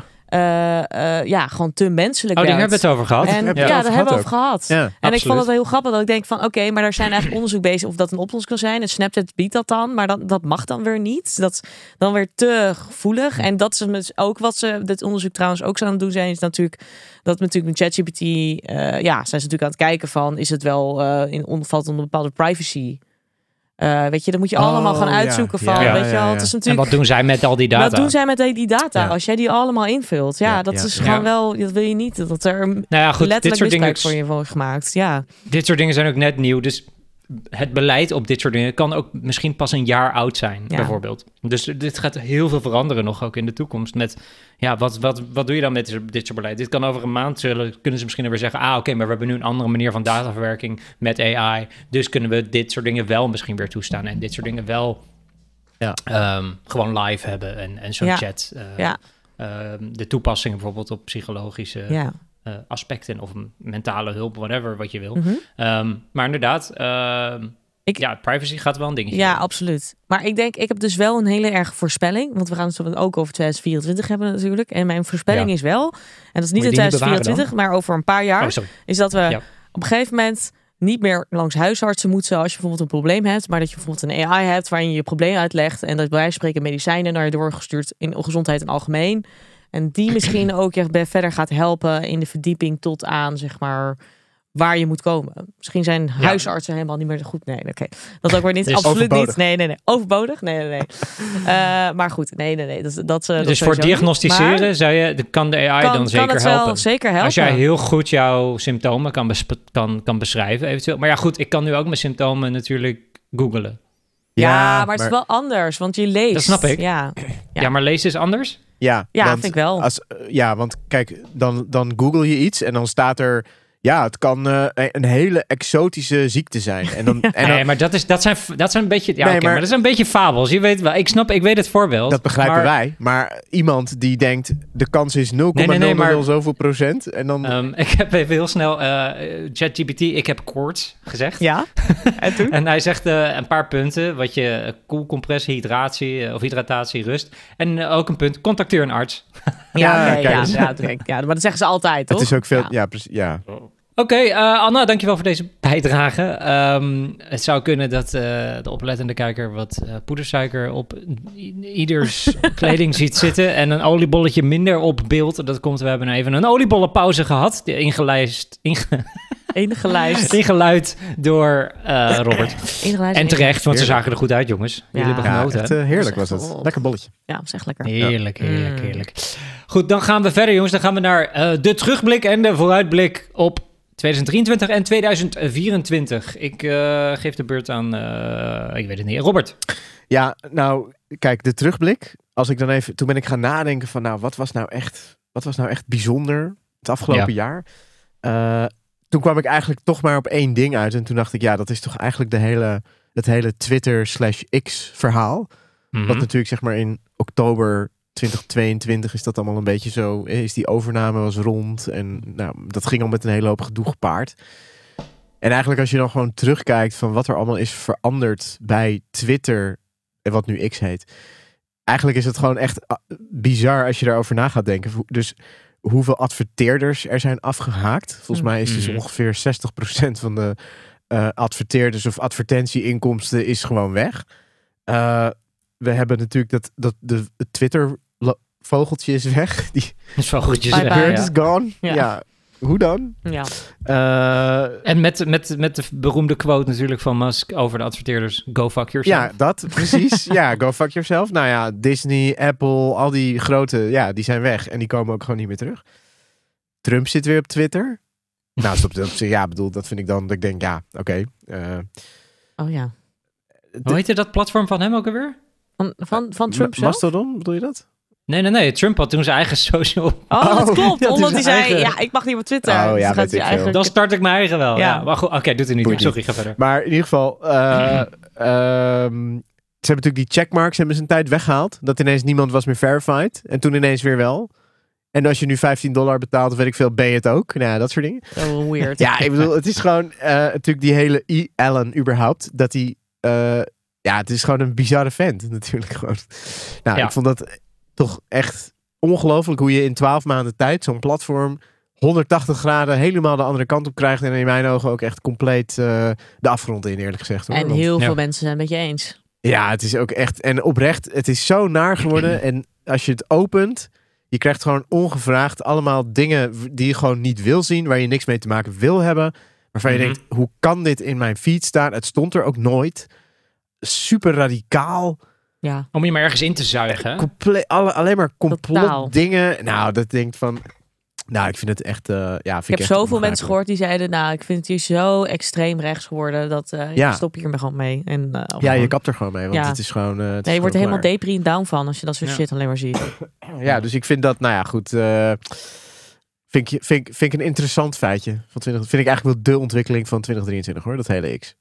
ja, gewoon te menselijk Oh, die werd. hebben we het over gehad. En ja, het daar hebben we over gehad. ja. En ik vond het heel grappig dat ik denk van oké, maar daar zijn eigenlijk onderzoek bezig of dat een oplossing kan zijn. En Snapchat biedt dat dan, maar dat, dat mag dan weer niet. Dat is dan weer te gevoelig. En dat is dus ook wat ze dit onderzoek trouwens ook zo aan het doen zijn, is natuurlijk dat natuurlijk met ChatGPT, eh ja, zijn ze natuurlijk aan het kijken van is het wel eh in ondervalt onder bepaalde privacy. Eh, weet je, dan moet je Oh, allemaal gaan ja. uitzoeken van, Ja, weet ja, je wel, ja. het is En natuurlijk wat doen zij met al die data? wat doen zij met die die data? Ja. Als jij die allemaal invult, ja, Ja, dat ja, is gewoon Ja. wel, dat wil je niet, dat er Nou ja, goed, dit soort, dingen, voor je wordt gemaakt. Ja, dit soort dingen zijn ook net nieuw. Dus het beleid op dit soort dingen kan ook misschien pas een jaar oud zijn, Ja. bijvoorbeeld. Dus dit gaat heel veel veranderen nog ook in de toekomst. Met, ja, wat, wat, wat doe je dan met dit- dit soort beleid? Dit kan over een maand, zullen, kunnen ze misschien weer zeggen... ah, oké, maar we hebben nu een andere manier van dataverwerking met AI. Dus kunnen we dit soort dingen wel misschien weer toestaan. En dit soort dingen wel Ja. ehm, gewoon live hebben. En, en zo'n Ja. chat. eh, ja, ehm, de toepassingen bijvoorbeeld op psychologische ja. Eh, aspecten... of mentale hulp, whatever, wat je wil. Mhm. Ehm, maar inderdaad, ehm, Ik- ja, privacy gaat wel een dingetje. Ja, absoluut. Maar ik denk, ik heb dus wel een hele erge voorspelling. Want we gaan het ook over 2024 hebben natuurlijk. En mijn voorspelling Ja. is wel, en dat is niet in je die niet bewaren 2024, maar over een paar jaar, Oh, is dat we Ja. op een gegeven moment niet meer langs huisartsen moeten als je bijvoorbeeld een probleem hebt, maar dat je bijvoorbeeld een AI hebt waarin je je probleem uitlegt en dat bij wijze van spreken medicijnen naar je doorgestuurd in gezondheid en algemeen. En die misschien ook je verder gaat helpen in de verdieping tot aan, zeg maar, waar je moet komen. Misschien zijn huisartsen helemaal niet meer goed. Nee, oké. Dat ook weer niet. Absoluut overbodig. niet. Nee, nee, nee. Overbodig? Nee, nee, nee. Eh, maar goed, nee, nee, nee. Dat, dat, dat Dus voor diagnosticeren Maar zou je, kan de AI kan, dan zeker kan het helpen. zeker helpen. Als jij heel goed jouw symptomen kan, kan, kan beschrijven, eventueel. Maar ja, goed, ik kan nu ook mijn symptomen natuurlijk googelen. Ja, maar, het is wel anders, want je leest. Dat snap ik. Ja, Ja, Ja. maar lezen is anders? Ja, ja want vind ik wel. Als, eh, ja, want kijk, dan, dan google je iets en dan staat er... Ja, het kan eh, een hele exotische ziekte zijn. En dan, en dan, nee, maar dat, is, dat, zijn, dat zijn een beetje... Ja, Nee, maar- maar, dat zijn een beetje fabels. Je weet wel, ik snap, ik weet het voorbeeld. dat begrijpen maar, wij. Maar iemand die denkt, de kans is 0,000 Nee, nee, nee, maar- zoveel procent. En dan... ehm, ik heb even heel snel eh, ChatGPT, ik heb koorts gezegd. Ja, en toen? En hij zegt eh, een paar punten, wat je koelcompressie, hydratatie eh, of hydratatie, rust. En ook een punt, contacteer een arts. Ja, Ja, kijk, ja, ja, kijk, ja, maar dat zeggen ze altijd, toch? het is ook veel... Ja. Ja, precies. Ja. Oké, eh, Anna, dankjewel voor deze bijdrage. Ehm, het zou kunnen dat eh, de oplettende kijker wat eh, poedersuiker op ieders kleding ziet zitten en een oliebolletje minder op beeld. Dat komt, we hebben even een oliebollenpauze gehad, ingelijst, inge, ingeluid door eh, Robert. En terecht, want ze zagen er goed uit, jongens. Jullie Ja. hebben Ja, genoten. echt heerlijk was het. Lekker bolletje. Ja, dat is echt lekker. Heerlijk, heerlijk, Mm. heerlijk. Goed, dan gaan we verder, jongens. Dan gaan we naar eh, de terugblik en de vooruitblik op 2023 en 2024. Ik eh, geef de beurt aan, eh, ik weet het niet, Robert. Ja, nou, kijk, de terugblik. Als ik dan even, toen ben ik gaan nadenken van, nou, wat was nou echt, wat was nou echt bijzonder het afgelopen jaar? Eh, toen kwam ik eigenlijk toch maar op één ding uit. En toen dacht ik, ja, dat is toch eigenlijk de hele, het hele Twitter slash X verhaal. Mhm. Wat natuurlijk zeg maar in oktober 2022 is dat allemaal een beetje zo. eh, Is die overname was rond. En nou, dat ging al met een hele hoop gedoe gepaard. En eigenlijk als je dan gewoon terugkijkt van wat er allemaal is veranderd bij Twitter. En wat nu X heet. Eigenlijk is het gewoon echt ah, bizar als je daarover na gaat denken. Dus hoeveel adverteerders er zijn afgehaakt. Volgens mij is dus Mhm. ongeveer 60% van de eh, adverteerders of advertentieinkomsten is gewoon weg. Eh, we hebben natuurlijk dat, dat de Twitter vogeltje is weg. Die Dat is bird ja. is gone. Ja. Ja. Hoe dan? Ja. Eh, En met, met, met de beroemde quote natuurlijk van Musk over de adverteerders. Go fuck yourself. ja, dat precies. ja, go fuck yourself. Nou ja, Disney, Apple, al die grote, ja, die zijn weg. En die komen ook gewoon niet meer terug. Trump zit weer op Twitter. Nou, stop, dat, ja, bedoel, dat vind ik dan, dat ik denk, ja, oké. eh, Oh ja. Hoe heette dat platform van hem ook alweer? Van, van, van Trump zelf? Mastodon, bedoel je dat? Nee, nee, nee. Trump had toen zijn eigen social... Oh, dat Oh, klopt. ja, omdat hij zei, eigen- ja, ik mag niet op Twitter. Oh, ja, Dus gaat hij eigenlijk... Dan start ik mijn eigen wel. Ja. Ja. Maar goed, oké, doet hij niet. Sorry, ga verder. Maar in ieder geval, eh, ehm, ze hebben natuurlijk die checkmarks hebben ze een tijd weggehaald. Dat ineens niemand was meer verified. En toen ineens weer wel. En als je nu 15 dollar betaalt, of weet ik veel, ben je het ook. Nou, ja, dat soort dingen. Zo weird. Ja, ik bedoel, het is gewoon eh, natuurlijk die hele E. Allen überhaupt. Dat hij, eh, ja, het is gewoon een bizarre vent natuurlijk gewoon. Nou, Ja. ik vond dat toch echt ongelooflijk hoe je in 12 maanden tijd zo'n platform 180 graden helemaal de andere kant op krijgt. En in mijn ogen ook echt compleet eh, de afgrond in, eerlijk gezegd. Hoor. En Want- heel Ja. veel mensen zijn het met je eens. ja, het is ook echt. En oprecht, het is zo naar geworden. En als je het opent, je krijgt gewoon ongevraagd allemaal dingen die je gewoon niet wil zien, waar je niks mee te maken wil hebben. Waarvan je Mhm. denkt, hoe kan dit in mijn feed staan? Het stond er ook nooit. Super radicaal. Ja. Om je maar ergens in te zuigen. Comple alle, alleen maar complot Totaal. dingen. Nou, dat denkt van. Nou, ik vind het echt. eh, ja, vind Ik heb echt zoveel mensen gehoord die zeiden, nou, ik vind het hier zo extreem rechts geworden dat eh Ja. ik stop hier maar gewoon mee. En, eh, Ja, gewoon- je kapt er gewoon mee, want Ja. het is gewoon. eh, het Nee, je wordt er helemaal depri en down van als je dat soort Ja. shit alleen maar ziet. Ja, dus ik vind dat, nou ja, goed. eh, vind, ik, vind, ik- vind ik een interessant feitje. Van 20, vind ik eigenlijk wel de ontwikkeling van 2023 hoor, dat hele X.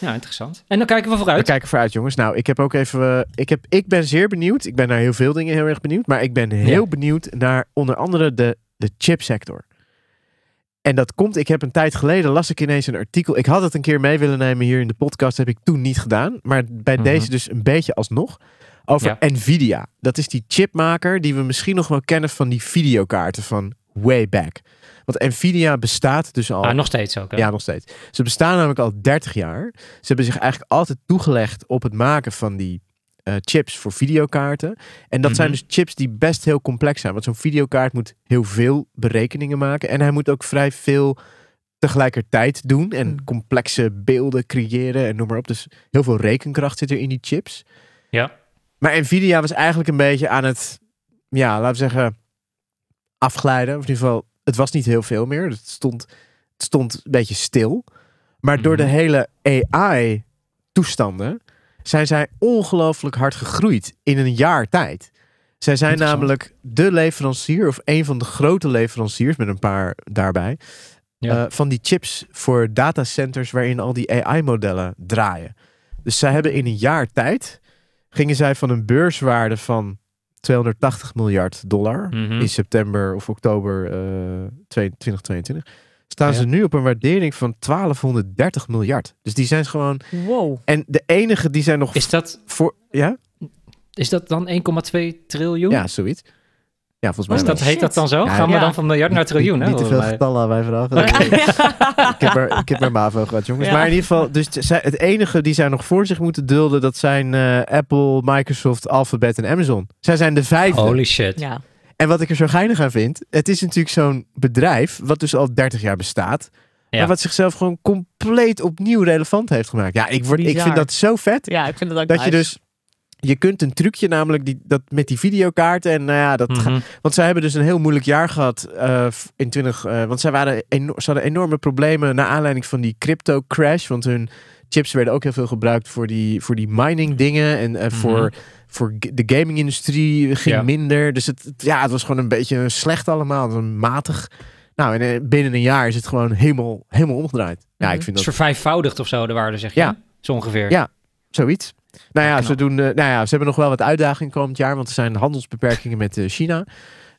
Ja, interessant. En dan kijken we We vooruit. kijken vooruit, jongens. Nou, ik heb ook even. eh, ik, heb, ik ben zeer benieuwd. Ik ben naar heel veel dingen heel erg benieuwd. Maar ik ben heel Ja. benieuwd naar onder andere de, de chipsector. En dat komt, ik heb een tijd geleden las ik ineens een artikel. Ik had het een keer mee willen nemen hier in de podcast. heb ik toen niet gedaan. Maar bij Mhm. deze dus een beetje alsnog. Over Nvidia. Dat is die chipmaker die we misschien nog wel kennen van die videokaarten van way back. Want Nvidia bestaat dus al. Ah, nog steeds ook. hè? Ja, nog steeds. Ze bestaan namelijk al 30 jaar. Ze hebben zich eigenlijk altijd toegelegd op het maken van die eh, chips voor videokaarten. En dat zijn Mhm. dus chips die best heel complex zijn. Want zo'n videokaart moet heel veel berekeningen maken. En hij moet ook vrij veel tegelijkertijd doen. En Mm. complexe beelden creëren en noem maar op. Dus heel veel rekenkracht zit er in die chips. Ja. Maar Nvidia was eigenlijk een beetje aan het, ja, laten we zeggen, afglijden. Of in ieder geval, het was niet heel veel meer. Het stond, het stond een beetje stil. Maar door de Mhm. hele AI-toestanden zijn zij ongelooflijk hard gegroeid in een jaar tijd. Zij zijn namelijk de leverancier, of een van de grote leveranciers, met een paar daarbij, Ja. eh, van die chips voor datacenters waarin al die AI-modellen draaien. Dus zij hebben in een jaar tijd, gingen zij van een beurswaarde van 280 miljard dollar Mhm. in september of oktober eh, 2022, staan Ja. ze nu op een waardering van 1230 miljard. Dus die zijn gewoon, Wow. en de enige die zijn nog Is dat, voor, ja, is dat dan 1,2 triljoen? ja, zoiets. Ja, volgens mij Is dat, heet dat dan zo? Ja, Gaan we dan van miljard naar triljoen? hè? Niet te veel getallen aan mij vragen. ik, heb er, ik heb er MAVO gehad, jongens. Ja. Maar in ieder geval, dus het enige die zij nog voor zich moeten dulden, dat zijn eh, Apple, Microsoft, Alphabet en Amazon. Zij zijn de vijfde. Holy shit. Ja. En wat ik er zo geinig aan vind, het is natuurlijk zo'n bedrijf, wat dus al 30 jaar bestaat, Ja. maar wat zichzelf gewoon compleet opnieuw relevant heeft gemaakt. Ja, ik, word, ik vind dat zo vet. ja, ik vind het ook Dat je dus, je kunt een trucje namelijk die, dat met die videokaarten en nou ja, dat ga- Mhm. want zij hebben dus een heel moeilijk jaar gehad eh, in 20. eh, want zij waren eno- ze hadden enorme problemen naar aanleiding van die crypto crash. Want hun chips werden ook heel veel gebruikt voor die, voor die mining dingen. En eh, voor, voor g- de gaming industrie ging Ja. minder. Dus het, het- ja, het was gewoon een beetje slecht allemaal. Het was matig. Nou, en binnen een jaar is het gewoon helemaal, helemaal omgedraaid. Ja, Mhm. ik vind Het dat is vervijfvoudigd of zo, de waarde, zeg je? Ja. Zo ongeveer. Ja. zoiets. Nou ja, ze, doen, eh, nou ja, ze hebben nog wel wat uitdagingen komend jaar. Want er zijn handelsbeperkingen met eh, China.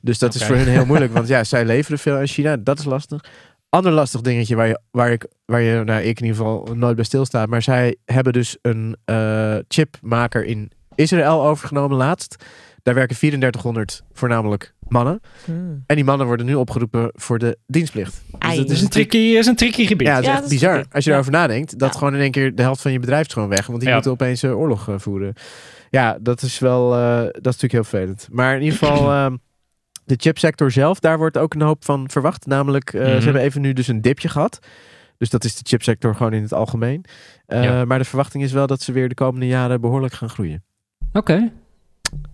Dus dat is voor hun heel moeilijk. Want ja, zij leveren veel aan China. Dat is lastig. Ander lastig dingetje waar je, waar ik, waar je nou, ik in ieder geval nooit bij stilstaat. Maar zij hebben dus een eh, chipmaker in Israël overgenomen laatst. Daar werken 3400 voornamelijk mannen. Hmm. En die mannen worden nu opgeroepen voor de dienstplicht. Dus dat Het is een tricky, is een tricky gebied. ja, het is Ja, echt dat is bizar. tricky. Als je Ja. erover nadenkt, dat Ja. gewoon in één keer de helft van je bedrijf is gewoon weg. Want die Ja. moeten opeens eh, oorlog eh, voeren. Ja, dat is wel, eh, dat is natuurlijk heel vervelend. Maar in ieder geval, ehm, de chipsector zelf, daar wordt ook een hoop van verwacht. Namelijk, eh, Mhm. ze hebben even nu dus een dipje gehad. Dus dat is de chipsector gewoon in het algemeen. Eh, Ja. Maar de verwachting is wel dat ze weer de komende jaren behoorlijk gaan groeien. Oké.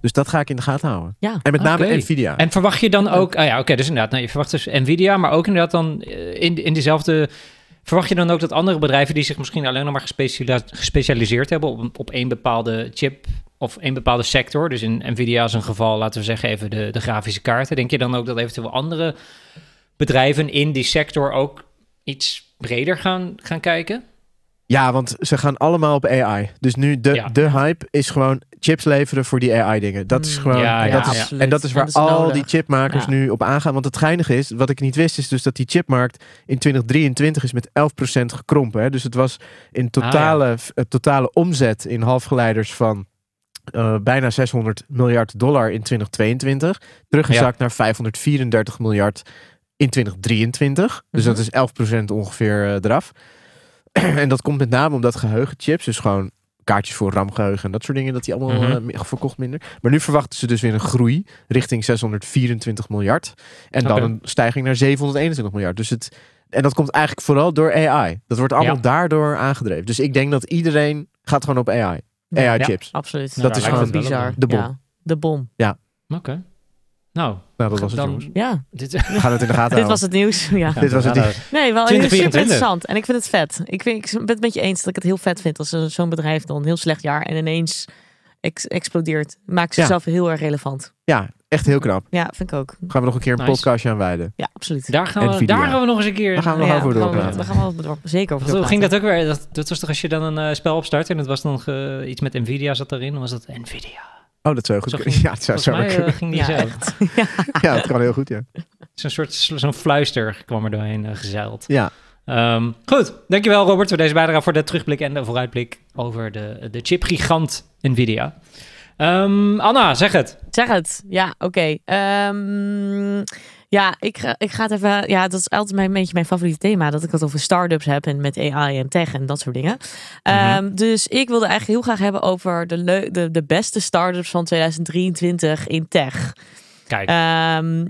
Dus dat ga ik in de gaten houden. Ja. En met name. Nvidia. En verwacht je dan ook... Ah ja, oké, dus inderdaad, nou, je verwacht dus Nvidia, maar ook inderdaad dan eh, in, in diezelfde... Verwacht je dan ook dat andere bedrijven die zich misschien alleen nog maar gespecia- gespecialiseerd hebben op, op één bepaalde chip of één bepaalde sector, dus in Nvidia is een geval, laten we zeggen even de, de grafische kaarten, denk je dan ook dat eventueel andere bedrijven in die sector ook iets breder gaan, gaan kijken? Ja, want ze gaan allemaal op AI. Dus nu de, Ja. de hype is gewoon chips leveren voor die AI-dingen. Dat is Mm, gewoon. ja, en, ja, dat is, en dat is waar En dat is al nodig. die chipmakers Ja. nu op aangaan. Want het geinige is, wat ik niet wist, is dus dat die chipmarkt in 2023 is met 11% gekrompen. Hè? Dus het was in totale, eh, totale omzet in halfgeleiders van eh, bijna 600 miljard dollar in 2022. Teruggezakt naar 534 miljard in 2023. Dus Mhm. dat is 11% ongeveer eh, eraf. en dat komt met name omdat geheugenchips, dus gewoon kaartjes voor RAM-geheugen en dat soort dingen, dat die allemaal meer- verkocht minder. Maar nu verwachten ze dus weer een groei richting 624 miljard. En dan een stijging naar 721 miljard. Dus het, en dat komt eigenlijk vooral door AI. Dat wordt allemaal Ja. daardoor aangedreven. Dus ik denk dat iedereen gaat gewoon op AI. Ja. AI-chips. Absoluut. Dat is gewoon bizar. de bom. Ja, de bom. Oké. Nou, Nou, dat was het dan... jongens. Ja, Dit, We gaan het in de gaten dit houden. was het nieuws. Ja. Dit was het Ja, niet. Nee, wel 2024. super interessant. En ik vind het vet. Ik, vind, ik ben het met je eens dat ik het heel vet vind als zo'n bedrijf dan een heel slecht jaar en ineens ex- explodeert. Maakt Ja. zichzelf heel erg relevant. Ja, echt heel knap. Ja, vind ik ook. Gaan we nog een keer een Nice. podcastje aan wijden. Ja, absoluut. Daar gaan, we, daar gaan we nog eens een keer... Daar gaan we nog ja, over doorpraten. Daar gaan we wel door- zeker over Hoe ging doorpraten. dat ook weer? Dat, dat was toch als je dan een eh, spel opstart en het was dan iets met Nvidia zat erin, dan was dat Nvidia. Oh, dat zou goed Zo kunnen. ging- Ja, het zou Volgens zo mij kunnen. eh, ging die Ja, zo. echt. Ja, het kan heel goed, ja. Zo'n soort zo'n fluister kwam er doorheen gezeild. Ja, Ehm, goed, dankjewel Robert voor deze bijdrage voor de terugblik en de vooruitblik over de, de chipgigant Nvidia. Ehm, Anna, zeg het. Zeg het. Ja, oké. Ehm, ja, ik, ga- ik ga het even... Ja, dat is altijd mijn, een beetje mijn favoriete thema. Dat ik het over start-ups heb en met AI en tech en dat soort dingen. Ehm, dus ik wilde eigenlijk heel graag hebben over de, de, de beste start-ups van 2023 in tech. Kijk, Ehm,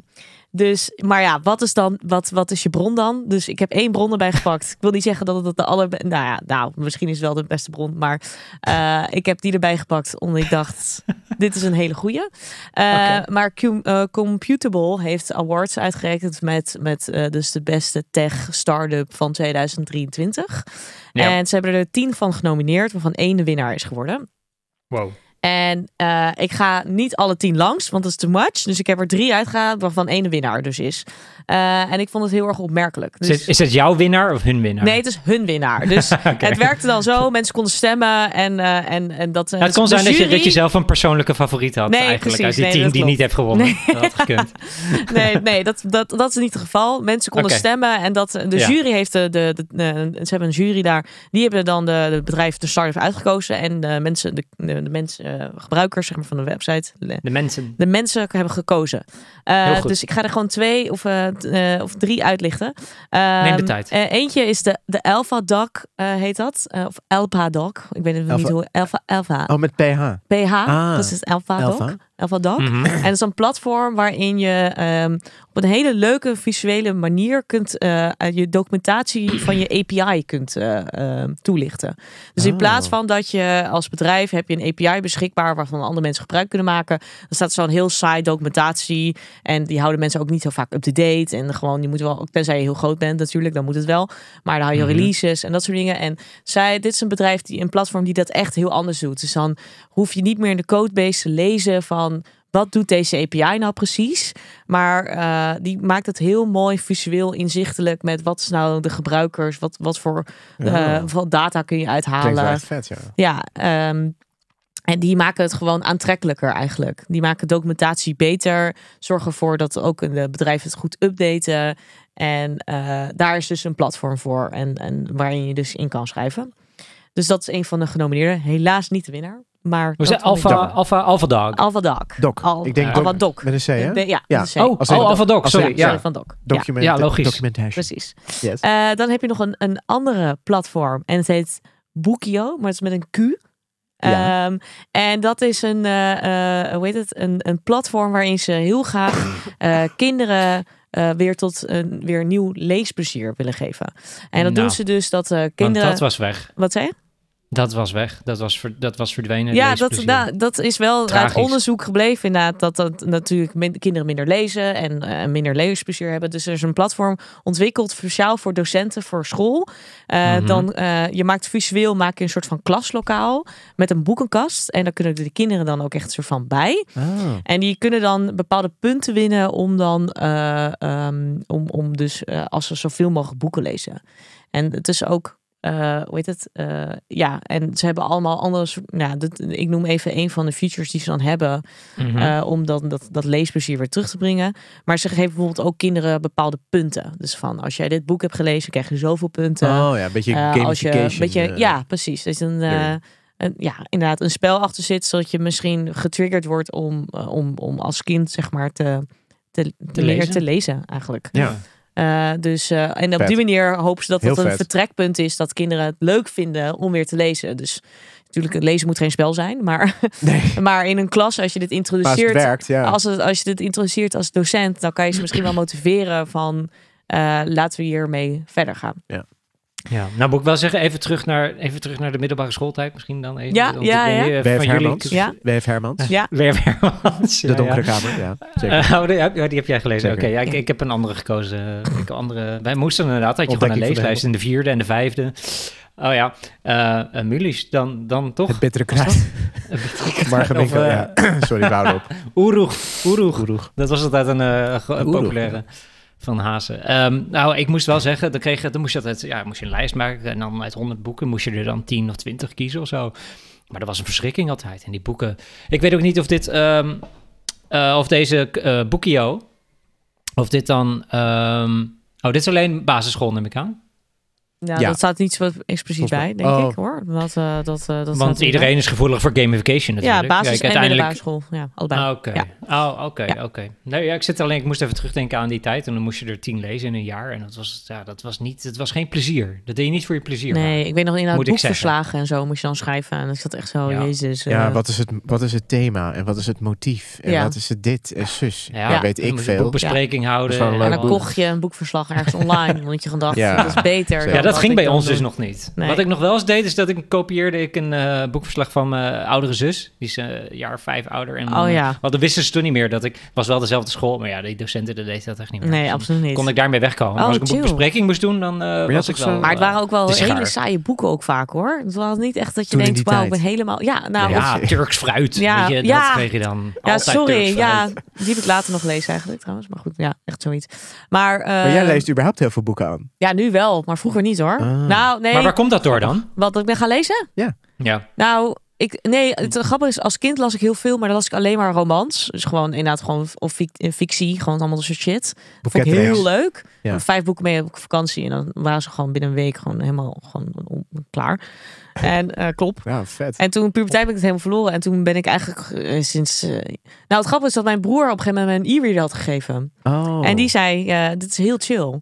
dus, maar ja, wat is dan, wat, wat is je bron dan? Dus ik heb één bron erbij gepakt. Ik wil niet zeggen dat het de aller, nou ja, nou, misschien is het wel de beste bron, maar eh, ik heb die erbij gepakt omdat ik dacht, dit is een hele goeie. Eh. Maar eh, Computable heeft awards uitgerekend met, met dus de beste tech startup van 2023. Ja. En ze hebben er tien van genomineerd, waarvan één de winnaar is geworden. wow. En eh, ik ga niet alle tien langs, want dat is too much. Dus ik heb er drie uitgehaald, waarvan één de winnaar dus is. Eh, en ik vond het heel erg opmerkelijk. Is, Dus, het, is het jouw winnaar of hun winnaar? nee, het is hun winnaar. Dus het werkte dan zo. Mensen konden stemmen en, eh, en, en dat... Ja, het kon zijn dat je, jury- dat je zelf een persoonlijke favoriet had Nee, eigenlijk precies. uit die Nee, team die klopt. niet heeft gewonnen. Dat had gekund. Nee, nee dat, dat, dat is niet het geval. Mensen konden stemmen en dat, de Ja. jury heeft de, de, de, de- Ze hebben een jury daar. Die hebben dan de, de bedrijf, de start-up uitgekozen. En de mensen, de, de, de mensen, eh, gebruikers zeg maar, van de website... De mensen. de mensen hebben gekozen. Eh, dus ik ga er gewoon twee of, eh, of drie uitlichten. Ehm, Neem de tijd. eh, eentje is de, de Alpha Doc, eh, heet dat. Eh, of Alpha Doc. Ik weet het Alpha- niet hoe. Alpha, Alpha. Oh, met PH. PH. Ah, dat is Alpha, Alpha. Doc. Alpha Doc. Mhm. En dat is een platform waarin je ehm, op een hele leuke visuele manier kunt eh, je documentatie van je API kunt eh, ehm, toelichten. Dus in Oh. plaats van dat je als bedrijf heb je een API beschikbaar waarvan andere mensen gebruik kunnen maken, dan staat zo'n heel saai documentatie en die houden mensen ook niet zo vaak up-to-date en gewoon die moeten wel, tenzij je heel groot bent natuurlijk, dan moet het wel, maar dan hou je Mhm. releases en dat soort dingen. En zij, dit is een bedrijf die een platform die dat echt heel anders doet. Dus dan hoef je niet meer in de codebase te lezen van wat doet deze API nou precies? Maar eh, die maakt het heel mooi visueel inzichtelijk met wat is nou de gebruikers, wat, wat voor Ja. eh, wat data kun je uithalen. echt vet, ja. Ja, ehm, en die maken het gewoon aantrekkelijker eigenlijk. Die maken documentatie beter, zorgen ervoor dat ook de bedrijven het goed updaten. En eh, daar is dus een platform voor en, en waarin je dus in kan schrijven. Dus dat is een van de genomineerden. Helaas niet de winnaar. Maar Hoe vond ik Alpha. Alpha, Alpha Dog. Alpha Doc. Doc. Al- Ik denk doc. Alpha Doc. Met een C, hè? Ja, Ja. dat is Oh, oh Alpha als sorry. Ja. Sorry, van Doc. Ja, Document, Ja, logisch. Documentation. precies. Yes. Eh, dan heb je nog een, een andere platform en het heet Bookio, maar het is met een Q. Ja. Ehm, en dat is een, eh, eh, hoe heet het, een, een platform waarin ze heel graag eh, kinderen eh, weer tot een weer nieuw leesplezier willen geven. En dat Nou, doen ze dus dat eh, Want kinderen. dat was weg. Wat zei je? Dat was weg. Dat was, ver- dat was verdwenen. Ja, dat, nou, dat is wel uit onderzoek gebleven inderdaad. Dat, dat natuurlijk min- kinderen minder lezen en eh, minder leesplezier hebben. Dus er is een platform ontwikkeld speciaal voor docenten voor school. Eh, Mhm. dan, eh, je maakt visueel maak je een soort van klaslokaal met een boekenkast. En daar kunnen de kinderen dan ook echt een soort van bij. Oh. En die kunnen dan bepaalde punten winnen om dan eh, ehm, om, om dus als ze zoveel mogelijk boeken lezen. En het is ook, eh, hoe heet het? Eh, ja, en ze hebben allemaal andere. soort- Nou, dat, ik noem even een van de features die ze dan hebben eh, om dan dat, dat leesplezier weer terug te brengen. Maar ze geven bijvoorbeeld ook kinderen bepaalde punten. Dus van als jij dit boek hebt gelezen, krijg je zoveel punten. Oh ja, een beetje Eh, als je gamification. een beetje, ja, precies. Dus een, een, ja, inderdaad, een spel achter zit, zodat je misschien getriggerd wordt om, om, om als kind zeg maar te, te, te leren lezen. te lezen eigenlijk. Ja. Eh, dus eh, en op Vet. die manier hopen ze dat Heel dat een vet. vertrekpunt is dat kinderen het leuk vinden om weer te lezen. Dus natuurlijk, het lezen moet geen spel zijn, maar, Nee, maar in een klas als je dit introduceert, het werkt, ja. als, het, als je dit introduceert als docent, dan kan je ze misschien wel motiveren van eh, laten we hiermee verder gaan. Ja, nou moet ik wel zeggen, even terug naar, even terug naar de middelbare schooltijd misschien dan even. Ja, ja, ja. jullie- Hermans. Ja. WF Hermans. Ja. WF Hermans. De ja, donkere ja. kamer, ja. Zeker. Eh, oh, die, ja, die heb jij gelezen. Oké, ja, ik, ik heb een andere gekozen. Ik andere, wij moesten inderdaad, had je gewoon een leeslijst in de vierde en de vijfde. Oh ja, eh uh, Mulisch, dan, dan toch? Het bittere kruid. Margen ja. Sorry, we houden op. Oeroeg, Oeroeg. Dat was altijd een, Oeroeg, populaire van Hazen. Ehm, nou, ik moest wel zeggen, dan, kreeg dan moest je altijd, ja, moest je een lijst maken en dan uit 100 boeken moest je er dan 10 of 20 kiezen of zo. Maar dat was een verschrikking altijd. En die boeken, ik weet ook niet of dit, ehm, eh, of deze eh Boekio, of dit dan, ehm, oh, dit is alleen basisschool neem ik aan. Ja, Ja. dat staat niet zo expliciet bij, denk oh. ik hoor. Dat, eh, dat, eh, dat staat Want iedereen is gevoelig voor gamification natuurlijk. Ja, basis Kijk, en middelbare school. Ja, allebei. Ah, Oké. Ja. Oh, oké, Ja. oké. Nee, ja, ik zit alleen, ik moest even terugdenken aan die tijd. En dan moest je er tien lezen in een jaar. En dat was, ja, dat was niet, het was geen plezier. Dat deed je niet voor je plezier. Nee, ik weet nog inderdaad Moet ik zeggen. boekverslagen en zo moest je dan schrijven. En ik zat echt zo, Ja. jezus. Ja, eh, wat is, het, wat is het thema en wat is het motief en Ja. wat is het dit en zus? Ja, Ja, weet ik veel. boekbespreking houden. Dat En dan kocht je een boekverslag ergens online. Want je gedacht, Ja. dat is beter. Ja, Ja, dat ging bij ons dus nog niet. Nee. Wat ik nog wel eens deed, is dat ik kopieerde ik een eh, boekverslag van mijn oudere zus. Die is eh, een jaar vijf ouder. En dan, Oh ja. Want dan wisten ze toen niet meer dat ik... was wel dezelfde school, maar ja, die docenten dat deed dat echt niet meer. Nee, Dus absoluut niet. Kon ik daarmee wegkomen. Oh, Als ik een chill. boekbespreking moest doen, dan eh was ik wel... zo- Maar het waren ook wel hele saaie boeken ook vaak hoor. Het was niet echt dat je Toen denkt, wauw, ik ben helemaal... Ja, nou, of- Ja, Turks fruit. Ja, weet je, ja. dat kreeg je dan. ja Altijd sorry. Ja, die heb ik later nog gelezen eigenlijk trouwens. Maar goed, ja, echt zoiets. Maar, eh, Maar jij leest überhaupt heel veel boeken aan. Ja, nu wel, maar vroeger niet hoor. Ah. Nou, nee. Maar waar komt dat door dan? Wat ik ben gaan lezen? Ja. Nou, ik, nee, het grappige is, als kind las ik heel veel, maar dan las ik alleen maar romans. Dus gewoon inderdaad gewoon of fic- fictie, gewoon allemaal dat soort shit. Vond ik heel leuk. Ja. Vijf boeken mee op vakantie en dan waren ze gewoon binnen een week gewoon helemaal gewoon on- klaar. En eh klopt. Ja, vet. En toen puberteit ben ik het helemaal verloren. En toen ben ik eigenlijk eh, sinds... eh, Nou, het grappige is dat mijn broer op een gegeven moment mijn e-reader had gegeven. Oh. En die zei, eh, dit is heel chill.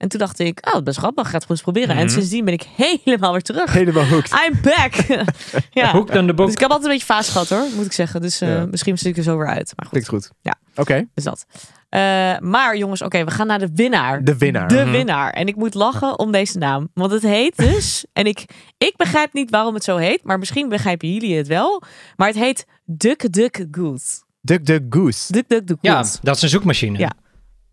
En toen dacht ik, oh, dat is best grappig. Ga het gewoon eens proberen. En Mhm. sindsdien ben ik helemaal weer terug. Helemaal hooked. I'm back. ja. Hoek dan de boek. Dus ik heb altijd een beetje fase gehad hoor, moet ik zeggen. Dus eh, Ja. misschien stuk ik er zo weer uit. Maar goed, Klinkt goed. Ja. Oké. dus dat. Eh, maar jongens, oké, we gaan naar de winnaar. De winnaar. De Mhm. winnaar. En ik moet lachen om deze naam. Want het heet dus, en ik, ik begrijp niet waarom het zo heet, maar misschien begrijpen jullie het wel. Maar het heet Duck Duck Goose. Duck Duck Goose. Duck Duck Duck Ja, Goose. dat is een zoekmachine. Ja.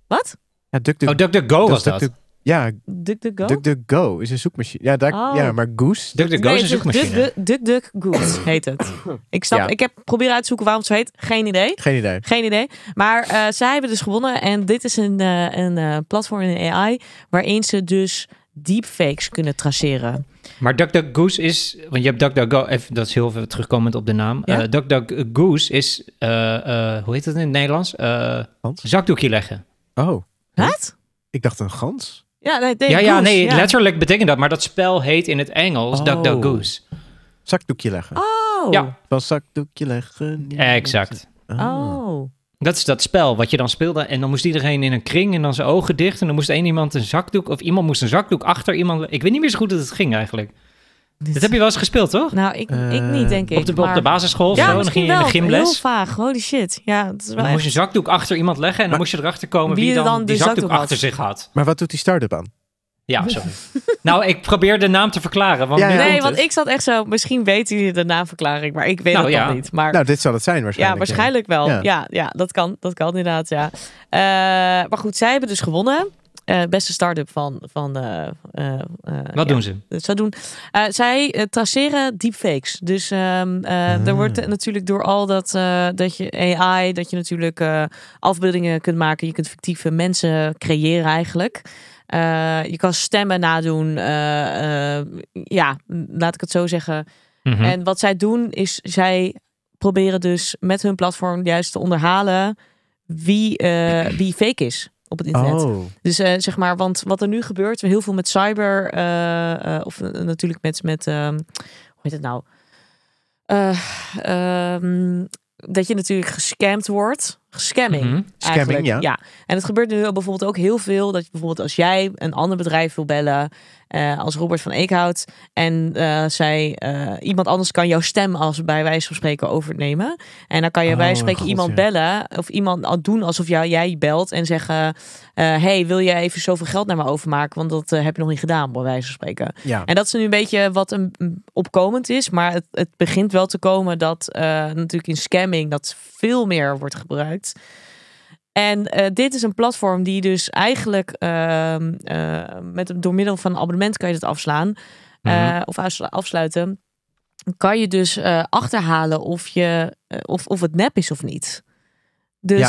Wat? Ja, Duck Duck. Oh, DuckDuckGo was Duck dat. Ja, Duck Duck Go? Go is een zoekmachine. Ja, daar, Oh. ja maar Goose. DuckDuckGo is een zoekmachine. Goose heet het. Ik snap, Ja. ik heb proberen uit te zoeken waarom het zo heet. Geen idee. Geen idee. Geen idee. Maar eh, zij hebben dus gewonnen. En dit is een, eh, een eh, platform in AI waarin ze dus deepfakes kunnen traceren. Maar DuckDuckGoose is, want je hebt DuckDuckGo, even, dat is heel veel terugkomend op de naam. Ja. DuckDuckGoose is, eh, eh, hoe heet het in het Nederlands? Eh, zakdoekje leggen. Oh, Wat? ik dacht een gans. Ja, nee, ja, ja, goose, nee, ja. letterlijk betekent dat, maar dat spel heet in het Engels Oh. DuckDuckGoose. Zakdoekje leggen. Oh. Ja. Van zakdoekje leggen. Exact. Ah. Oh. Dat is dat spel wat je dan speelde en dan moest iedereen in een kring en dan zijn ogen dicht en dan moest één iemand een zakdoek of iemand moest een zakdoek achter iemand. Ik weet niet meer zo goed hoe het ging eigenlijk. Dat heb je wel eens gespeeld, toch? Nou, ik, ik Eh, niet, denk ik. Op de, op de basisschool of ja, zo. En dan misschien ging je in de wel. gymles. Heel vaag. Holy shit. Ja, dat is wel dan moest je een zakdoek achter iemand leggen. En dan Maar- moest je erachter komen Wie wie, dan, die zakdoek, achter zich had. Maar wat doet die start-up aan? Ja, sorry. nou, ik probeer de naam te verklaren. Want Ja, ja. Nee, want het. ik zat echt zo... Misschien weten jullie de naamverklaring, maar ik weet Nou, het ja. nog niet. Maar Nou, dit zal het zijn ja, waarschijnlijk. waarschijnlijk wel. Ja. Ja. Ja, dat kan. Dat kan inderdaad, ja. Eh, maar goed, zij hebben dus gewonnen. Eh, beste start-up van... van eh, eh, Wat ja, doen ze? zou doen. Zij traceren deepfakes. Dus ehm, eh, er Ah. wordt natuurlijk door al dat, dat je AI, dat je natuurlijk afbeeldingen kunt maken. Je kunt fictieve mensen creëren eigenlijk. Je kan stemmen nadoen. ja, laat ik het zo zeggen. Mhm. En wat zij doen is, zij proberen dus met hun platform juist te onderhalen wie, wie fake is op het internet. Oh, Dus eh, zeg maar, want wat er nu gebeurt, heel veel met cyber, eh, eh, of natuurlijk met, met ehm, hoe heet het nou? Eh, ehm, dat je natuurlijk gescamd wordt. Scamming. Mhm. Scamming, eigenlijk. ja. En het gebeurt nu bijvoorbeeld ook heel veel. Dat je bijvoorbeeld als jij een ander bedrijf wil bellen. Eh, als Robert van Eekhout. En eh, zij, eh, iemand anders kan jouw stem als bij wijze van spreken overnemen. En dan kan je Oh, bij wijze van spreken God, iemand ja. bellen. Of iemand al doen alsof jou, jij belt. En zeggen, hey, wil jij even zoveel geld naar me overmaken? Want dat heb je nog niet gedaan, bij wijze van spreken. ja. En dat is nu een beetje wat een een opkomend is. Maar het, het begint wel te komen dat natuurlijk in scamming dat veel meer wordt gebruikt. En eh, dit is een platform die dus eigenlijk ehm, eh, met, door middel van een abonnement kan je het afslaan. eh, Mhm. of afslu- afsluiten. Kan je dus eh, achterhalen of, je, eh, of, of het nep is of niet. Dus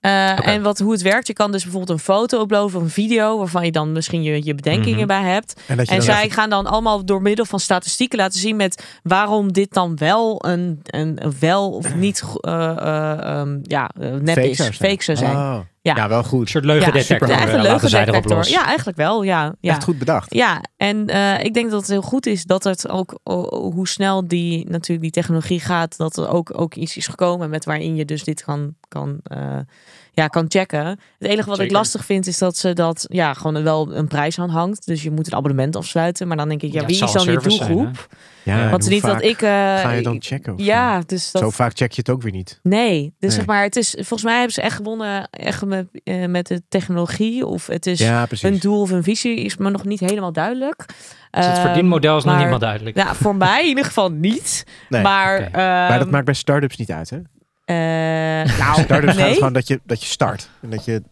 eh, en wat, hoe het werkt, je kan dus bijvoorbeeld een foto uploaden of een video waarvan je dan misschien je, je bedenkingen Mhm. bij hebt. En, zij even- gaan dan allemaal door middel van statistieken laten zien met waarom dit dan wel een, een, een wel of niet eh, eh, ehm, ja, nep fake is, zou fake zou zijn. Oh. Ja. Ja. wel goed. Een soort leugendetector. Ja, eh, echt een laten zij erop leugendetector. los. Ja, eigenlijk wel. Ja, ja. Echt goed bedacht. Ja, en eh, ik denk dat het heel goed is dat het ook, hoe snel die natuurlijk die technologie gaat, dat er ook, ook iets is gekomen met waarin je dus dit kan, kan, eh, ja, kan checken. Het enige wat ik lastig vind is dat ze dat ja, gewoon wel een prijs aan hangt. Dus je moet een abonnement afsluiten. Maar dan denk ik, ja, Ja, wie is zal dan je een zijn, doelgroep? Ja, Want niet dat ik. eh, Ga je dan checken? of ja, dus dat. Zo vaak check je het ook weer niet. Nee, dus Nee. zeg maar, het is volgens mij hebben ze echt gewonnen echt met, eh, met de technologie. Of het is Ja, precies. hun doel of hun visie is me nog niet helemaal duidelijk. Dus het Ehm, verdienmodel is nog maar- niet helemaal duidelijk. Ja, voor mij in ieder geval niet. Nee, maar. Maar dat ehm, maakt bij start-ups niet uit, hè? Eh, nou, Start-ups gaat nee. gewoon dat je, dat je start. En dat je...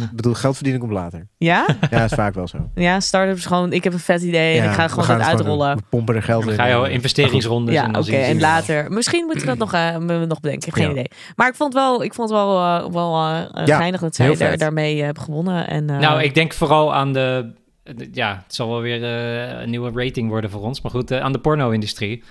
Ik bedoel, geld verdienen komt later. Ja? Ja, dat is vaak wel zo. Ja, start-ups gewoon, ik heb een vet idee en ik ga gewoon dat gewoon uitrollen. We pompen er geld in. ga je al en- investeringsrondes. Ja, en dan oké. zien ze En wel. later. Misschien moeten we dat nog, eh, we nog bedenken. Ik heb geen Ja. idee. Maar ik vond wel, ik vond wel, eh, wel eh, Ja, geinig dat zij daar, daarmee eh, hebben gewonnen. En, eh, Nou, ik denk vooral aan de... Ja, het zal wel weer eh, een nieuwe rating worden voor ons. Maar goed, eh, aan de porno-industrie.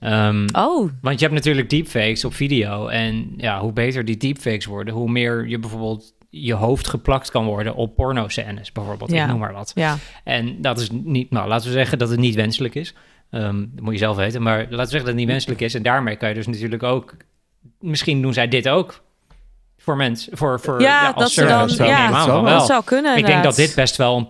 Ehm, Oh, Want je hebt natuurlijk deepfakes op video. En ja, hoe beter die deepfakes worden, hoe meer je bijvoorbeeld je hoofd geplakt kan worden op pornoscènes, bijvoorbeeld. Ja. Ik noem maar wat. ja. En dat is niet, nou, laten we zeggen dat het niet wenselijk is. Ehm, dat moet je zelf weten. Maar laten we zeggen dat het niet wenselijk is. En daarmee kan je dus natuurlijk ook, misschien doen zij dit ook voor mensen, voor, voor Ja, ja, als dat ze dan- service. ja, dat zou wel. wel. Dat zou kunnen Ik denk dat dit best wel een-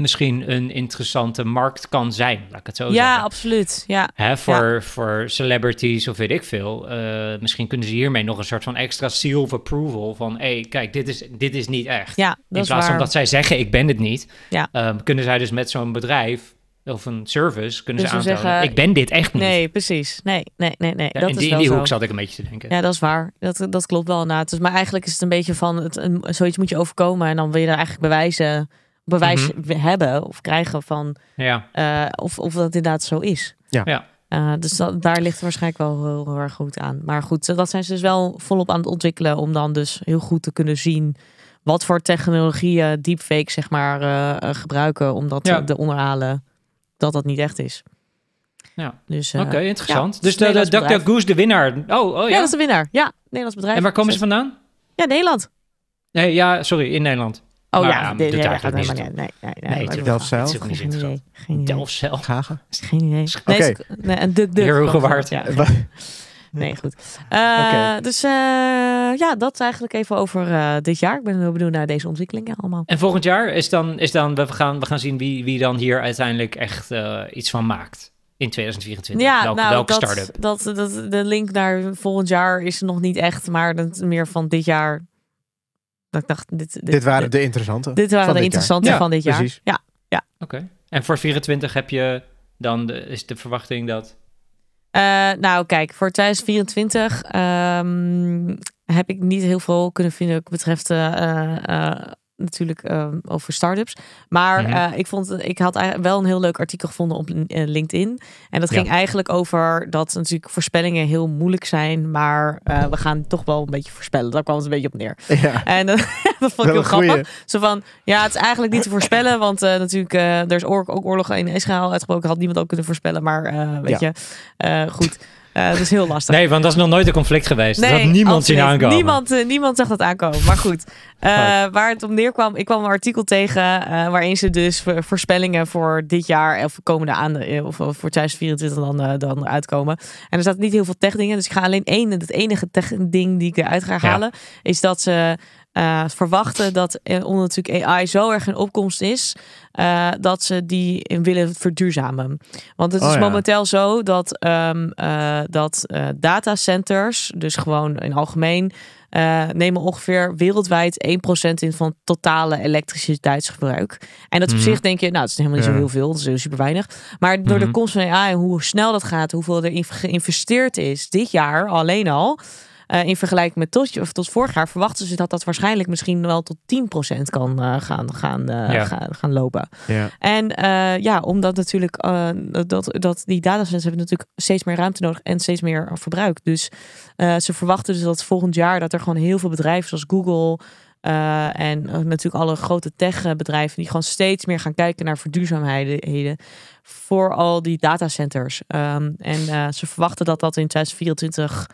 misschien een interessante markt kan zijn, laat ik het zo Ja, zeggen. absoluut. Ja, Hè, voor, voor celebrities of weet ik veel. Eh, misschien kunnen ze hiermee nog een soort van extra seal of approval. Van, hé, hey, kijk, dit is, dit is niet echt. ja dat In is plaats van dat zij zeggen, ik ben het niet. Ja. ehm, kunnen zij dus met zo'n bedrijf of een service... kunnen Dus ze aantonen, zeggen, ik ben dit echt niet. Nee, precies. Nee, nee, nee, nee. Ja, dat in is die, in wel die zo. hoek zat ik een beetje te denken. Ja, dat is waar. Dat, dat klopt wel inderdaad. Dus, maar eigenlijk is het een beetje van, het, een, zoiets moet je overkomen. En dan wil je daar eigenlijk bewijzen, bewijs Mhm. hebben of krijgen van Ja. eh, of, of dat inderdaad zo is. Ja. Ja. Eh, dus dat, daar ligt het waarschijnlijk wel heel, heel erg goed aan. Maar goed, dat zijn ze dus wel volop aan het ontwikkelen om dan dus heel goed te kunnen zien wat voor technologieën deepfake zeg maar eh, eh, gebruiken om dat Ja. te onderhalen dat dat niet echt is. Ja. Dus, eh, Oké, interessant. ja, dus de, de bedrijf. DuckDuckGoose, de winnaar. Oh, oh ja. ja. dat is de winnaar. Ja, Nederlands bedrijf. en waar komen ze vandaan? Ja, Nederland. Nee, ja, sorry, in Nederland. Oh Maar ja, ja, dit- eigenlijk nee, niet nee, nee, nee, nee, Nee, niet Geen idee. Geen idee. Delfzijl. Geen idee. Oké. Nee, een duk duk. Ja, nee, goed. Eh, Oké. Dus eh, ja, dat eigenlijk even over eh, dit jaar. Ik ben heel benieuwd naar deze ontwikkelingen allemaal. En volgend jaar is dan, is dan we, gaan, we gaan zien wie, wie dan hier uiteindelijk echt eh, iets van maakt. in 2024? Ja, welke nou, welke dat, start-up? Dat, dat, de link naar volgend jaar is nog niet echt, maar dat meer van dit jaar. Dat ik dacht, dit, dit, Dit waren de interessante. dit waren de jaar. interessante Ja, van dit jaar. precies. Ja. Oké. En voor 24 heb je dan de, is de verwachting dat. Eh, nou, kijk, voor 2024 ehm, heb ik niet heel veel kunnen vinden wat betreft eh, eh, natuurlijk ehm, over startups. Maar Mhm. eh, ik vond, ik had eigenlijk wel een heel leuk artikel gevonden op eh, LinkedIn. En dat ging Ja. eigenlijk over dat natuurlijk voorspellingen heel moeilijk zijn, maar we gaan toch wel een beetje voorspellen. Daar kwam het een beetje op neer. Ja, En dat vond ik heel grappig. Zo van, ja, het is eigenlijk niet te voorspellen, want natuurlijk, er is ook oorlog in Israël uitgebroken, had niemand ook kunnen voorspellen, maar weet je, goed, Eh dat is heel lastig. Nee, want dat is nog nooit een conflict geweest. dat had niemand zien aankomen. Niemand, eh, niemand zag dat aankomen. Maar goed, eh, waar het op neerkwam, ik kwam een artikel tegen waarin ze dus vo- voorspellingen voor dit jaar of komende aan of of voor 2024 dan, dan uitkomen. En er staat niet heel veel tech dingen, dus ik ga alleen één. Het enige tech ding die ik eruit ga halen is dat ze eh, verwachten dat er onder natuurlijk AI zo erg in opkomst is eh, dat ze die in willen verduurzamen. Want het Oh is ja. momenteel zo dat, eh, dat eh, datacenters, dus gewoon in algemeen, eh, nemen ongeveer wereldwijd 1% in van totale elektriciteitsgebruik. En dat op Mhm. zich denk je, nou, het is helemaal niet zo heel veel, dat is super weinig. Maar door de Mhm. komst van AI en hoe snel dat gaat, hoeveel er in geïnvesteerd is dit jaar alleen al. Eh, in vergelijking met tot, of tot vorig jaar verwachten ze dat dat waarschijnlijk misschien wel tot 10% kan eh, gaan, gaan, eh, Ja. gaan, gaan lopen. Ja. En ja, omdat natuurlijk dat, dat die datacenters hebben natuurlijk steeds meer ruimte nodig en steeds meer verbruik. Dus ze verwachten dus dat volgend jaar dat er gewoon heel veel bedrijven zoals Google en natuurlijk alle grote techbedrijven die gewoon steeds meer gaan kijken naar verduurzaamheden voor al die datacenters. Ehm, en ze verwachten dat dat in 2024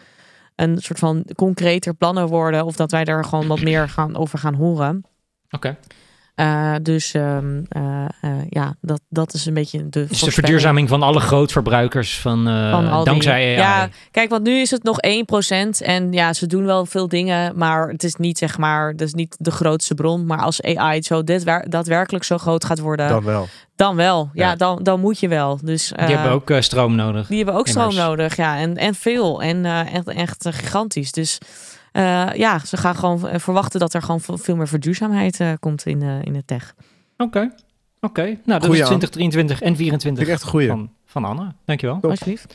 een soort van concreter plannen worden of dat wij daar gewoon wat meer gaan over gaan horen. Oké. Uh, dus um, uh, uh, ja, dat, dat is een beetje de. Dus de verduurzaming van alle grootverbruikers van, uh, van al dankzij. Ja, kijk, want nu is het nog 1%. En ja, ze doen wel veel dingen, maar het is niet zeg maar, dat is niet de grootste bron. Maar als AI zo daadwerkelijk zo groot gaat worden, dan wel. Dan wel, ja, Ja. Dan, dan moet je wel. Dus, die hebben ook uh, stroom nodig. Die hebben ook stroom nodig, ja. En, en veel. En uh, echt, echt gigantisch. Dus uh, ja, ze gaan gewoon verwachten dat er gewoon veel meer verduurzaamheid uh, komt in, in de tech. Oké, oké. Okay. Nou, dat Goeie is 2023 en 24 Vind ik echt een goeie. van, van Anne. Dankjewel. Top. Alsjeblieft.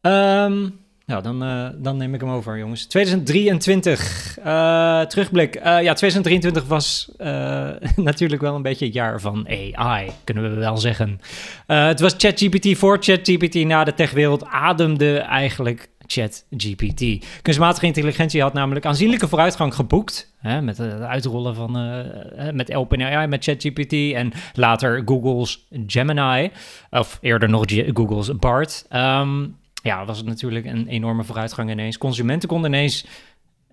Um, nou, dan, uh, dan neem ik hem over, jongens. 2023. Uh, terugblik. Uh, ja, 2023 was uh, natuurlijk wel een beetje het jaar van AI, kunnen we wel zeggen. Uh, het was ChatGPT voor ChatGPT na de techwereld ademde eigenlijk ChatGPT. Kunstmatige intelligentie had namelijk aanzienlijke vooruitgang geboekt. Hè, met het uitrollen van uh, met OpenAI, met ChatGPT en later Google's Gemini. Of eerder nog Google's BART. Um, ja, was het natuurlijk een enorme vooruitgang ineens. Consumenten konden ineens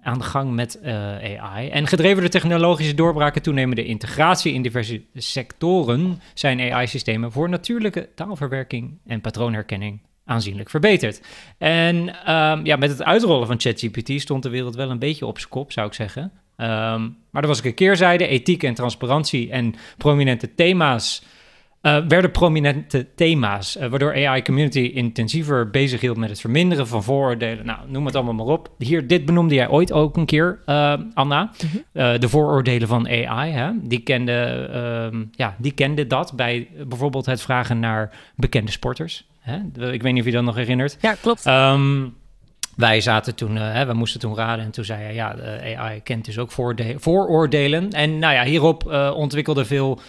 aan de gang met AI. En gedreven door technologische doorbraken, toenemende integratie in diverse sectoren, zijn AI-systemen voor natuurlijke taalverwerking en patroonherkenning aanzienlijk verbeterd. En um, ja, met het uitrollen van ChatGPT stond de wereld wel een beetje op zijn kop, zou ik zeggen. Um, maar er was ook een keerzijde, ethiek en transparantie en prominente thema's. Uh, werden prominente thema's, uh, waardoor AI-community intensiever bezig hield met het verminderen van vooroordelen. Nou, noem het allemaal maar op. Hier, dit benoemde jij ooit ook een keer, uh, Anna. -hmm. de vooroordelen van AI, hè? Die, kende, ja, die kende dat bij bijvoorbeeld het vragen naar bekende sporters. Hè? Ik weet niet of je dat nog herinnert. Ja, klopt. Um, wij zaten toen, uh, hè, we moesten toen raden en toen zei hij, ja, de AI kent dus ook vooroordelen. En nou ja, hierop uh, ontwikkelde veel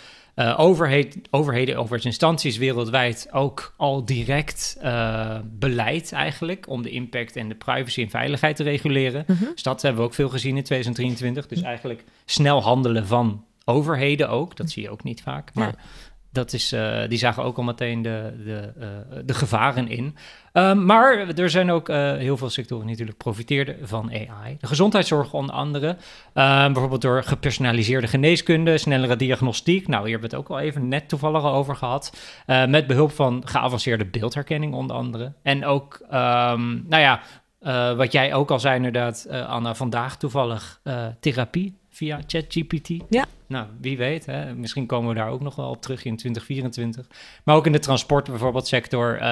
uh, overheid, overheden, overheidsinstanties wereldwijd ook al direct uh, beleid eigenlijk om de impact en de privacy en veiligheid te reguleren. Mm -hmm. Dus dat hebben we ook veel gezien in 2023. Dus eigenlijk snel handelen van overheden ook. Dat zie je ook niet vaak. Maar ja. Dat is, uh, die zagen ook al meteen de, de, uh, de gevaren in. Um, maar er zijn ook uh, heel veel sectoren die natuurlijk profiteerden van AI. De gezondheidszorg onder andere. Uh, bijvoorbeeld door gepersonaliseerde geneeskunde, snellere diagnostiek. Nou, hier hebben we het ook al even net toevallig al over gehad. Met behulp van geavanceerde beeldherkenning onder andere. En ook, um, nou ja, wat jij ook al zei inderdaad, Anna, vandaag toevallig therapie via ChatGPT. Ja. Nou, wie weet. Hè? Misschien komen we daar ook nog wel op terug in 2024. Maar ook in de transport bijvoorbeeld sector. eh,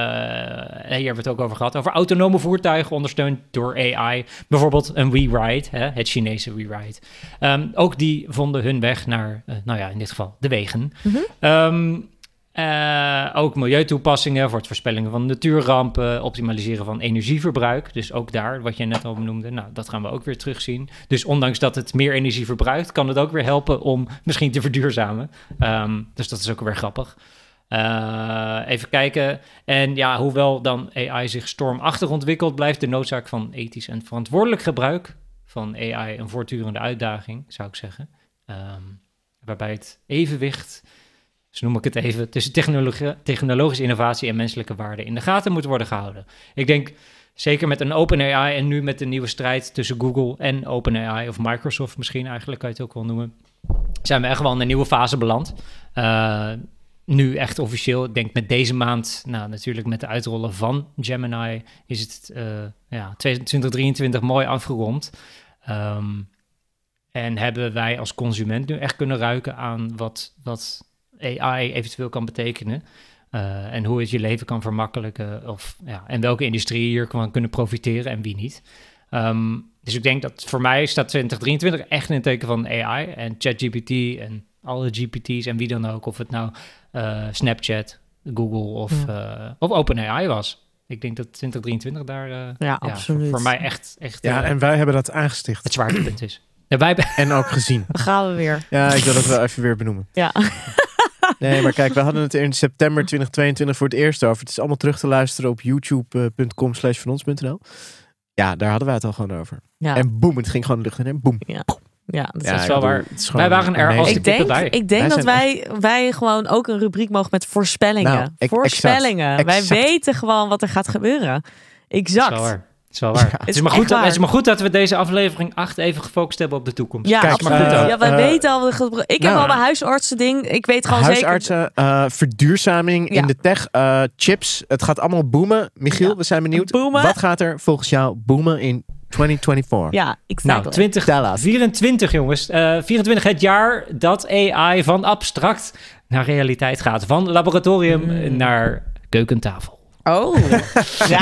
hier hebben we het ook over gehad. Over autonome voertuigen ondersteund door AI. Bijvoorbeeld een WeRide, hè? het Chinese WeRide. Ehm, ook die vonden hun weg naar, eh, nou ja, in dit geval de wegen. Ehm, eh, ook milieutoepassingen voor het voorspellingen van natuurrampen, optimaliseren van energieverbruik. Dus ook daar, wat je net al benoemde, nou, dat gaan we ook weer terugzien. Dus ondanks dat het meer energie verbruikt, kan het ook weer helpen om misschien te verduurzamen. Ehm, dus dat is ook weer grappig. Eh, even kijken. En ja, hoewel dan AI zich stormachtig ontwikkelt, blijft de noodzaak van ethisch en verantwoordelijk gebruik van AI een voortdurende uitdaging, zou ik zeggen. Ehm, waarbij het evenwicht noem ik het even, tussen technologische innovatie en menselijke waarde in de gaten moet worden gehouden. Ik denk zeker met een OpenAI en nu met de nieuwe strijd tussen Google en OpenAI, of Microsoft misschien eigenlijk, kan je het ook wel noemen, zijn we echt wel in een nieuwe fase beland. Uh, nu echt officieel, ik denk met deze maand, nou natuurlijk met de uitrollen van Gemini, is het uh, ja, 2023 mooi afgerond. Um, en hebben wij als consument nu echt kunnen ruiken aan wat, wat AI eventueel kan betekenen. Uh, en hoe het je leven kan vermakkelijken. Of, ja, en welke industrie hier kan kunnen profiteren en wie niet. Um, dus ik denk dat voor mij staat 2023 echt in het teken van AI en ChatGPT en alle GPT's en wie dan ook. Of het nou uh, Snapchat, Google of, ja. uh, of OpenAI was. Ik denk dat 2023 daar ja, ja, absoluut. Voor, mij echt, echt ja, en wij hebben dat aangesticht. het zwaartepunt is. Ja, wij. En ook gezien. Dan gaan we weer. Ja, ik wil dat wel even weer benoemen. Ja. Nee, maar kijk, we hadden het in september 2022 voor het eerst over. Het is allemaal terug te luisteren op youtube.com slash van ons.nl. Ja, daar hadden wij het al gewoon over. Ja. En boem, het ging gewoon de lucht in en boem. Ja. Ja, dat Ja, is wel waar. het is gewoon Wij waren er als ik denk, bij. ik denk Wij dat wij, wij gewoon ook een rubriek mogen met voorspellingen. Nou, ik- voorspellingen. exact, Wij weten gewoon wat er gaat gebeuren. Exact. Dat is wel waar. Het is wel waar. het, is maar goed, dat- het is maar goed dat we deze aflevering 8 even gefocust hebben op de toekomst. Ja, Kijk, absoluut. maar, eh, ja, wij eh, weten al. Ik heb al mijn huisartsen ding. Ik weet gewoon zeker. Huisartsen, eh, verduurzaming Ja. in de tech, eh, chips. Het gaat allemaal boomen. Michiel, Ja. we zijn benieuwd. Boomen. Wat gaat er volgens jou boomen in 2024? Ja, ik Nou, sta 2024 jongens. Eh 24 het jaar dat AI van abstract naar realiteit gaat. Van laboratorium Mm. naar keukentafel. Oh. ja.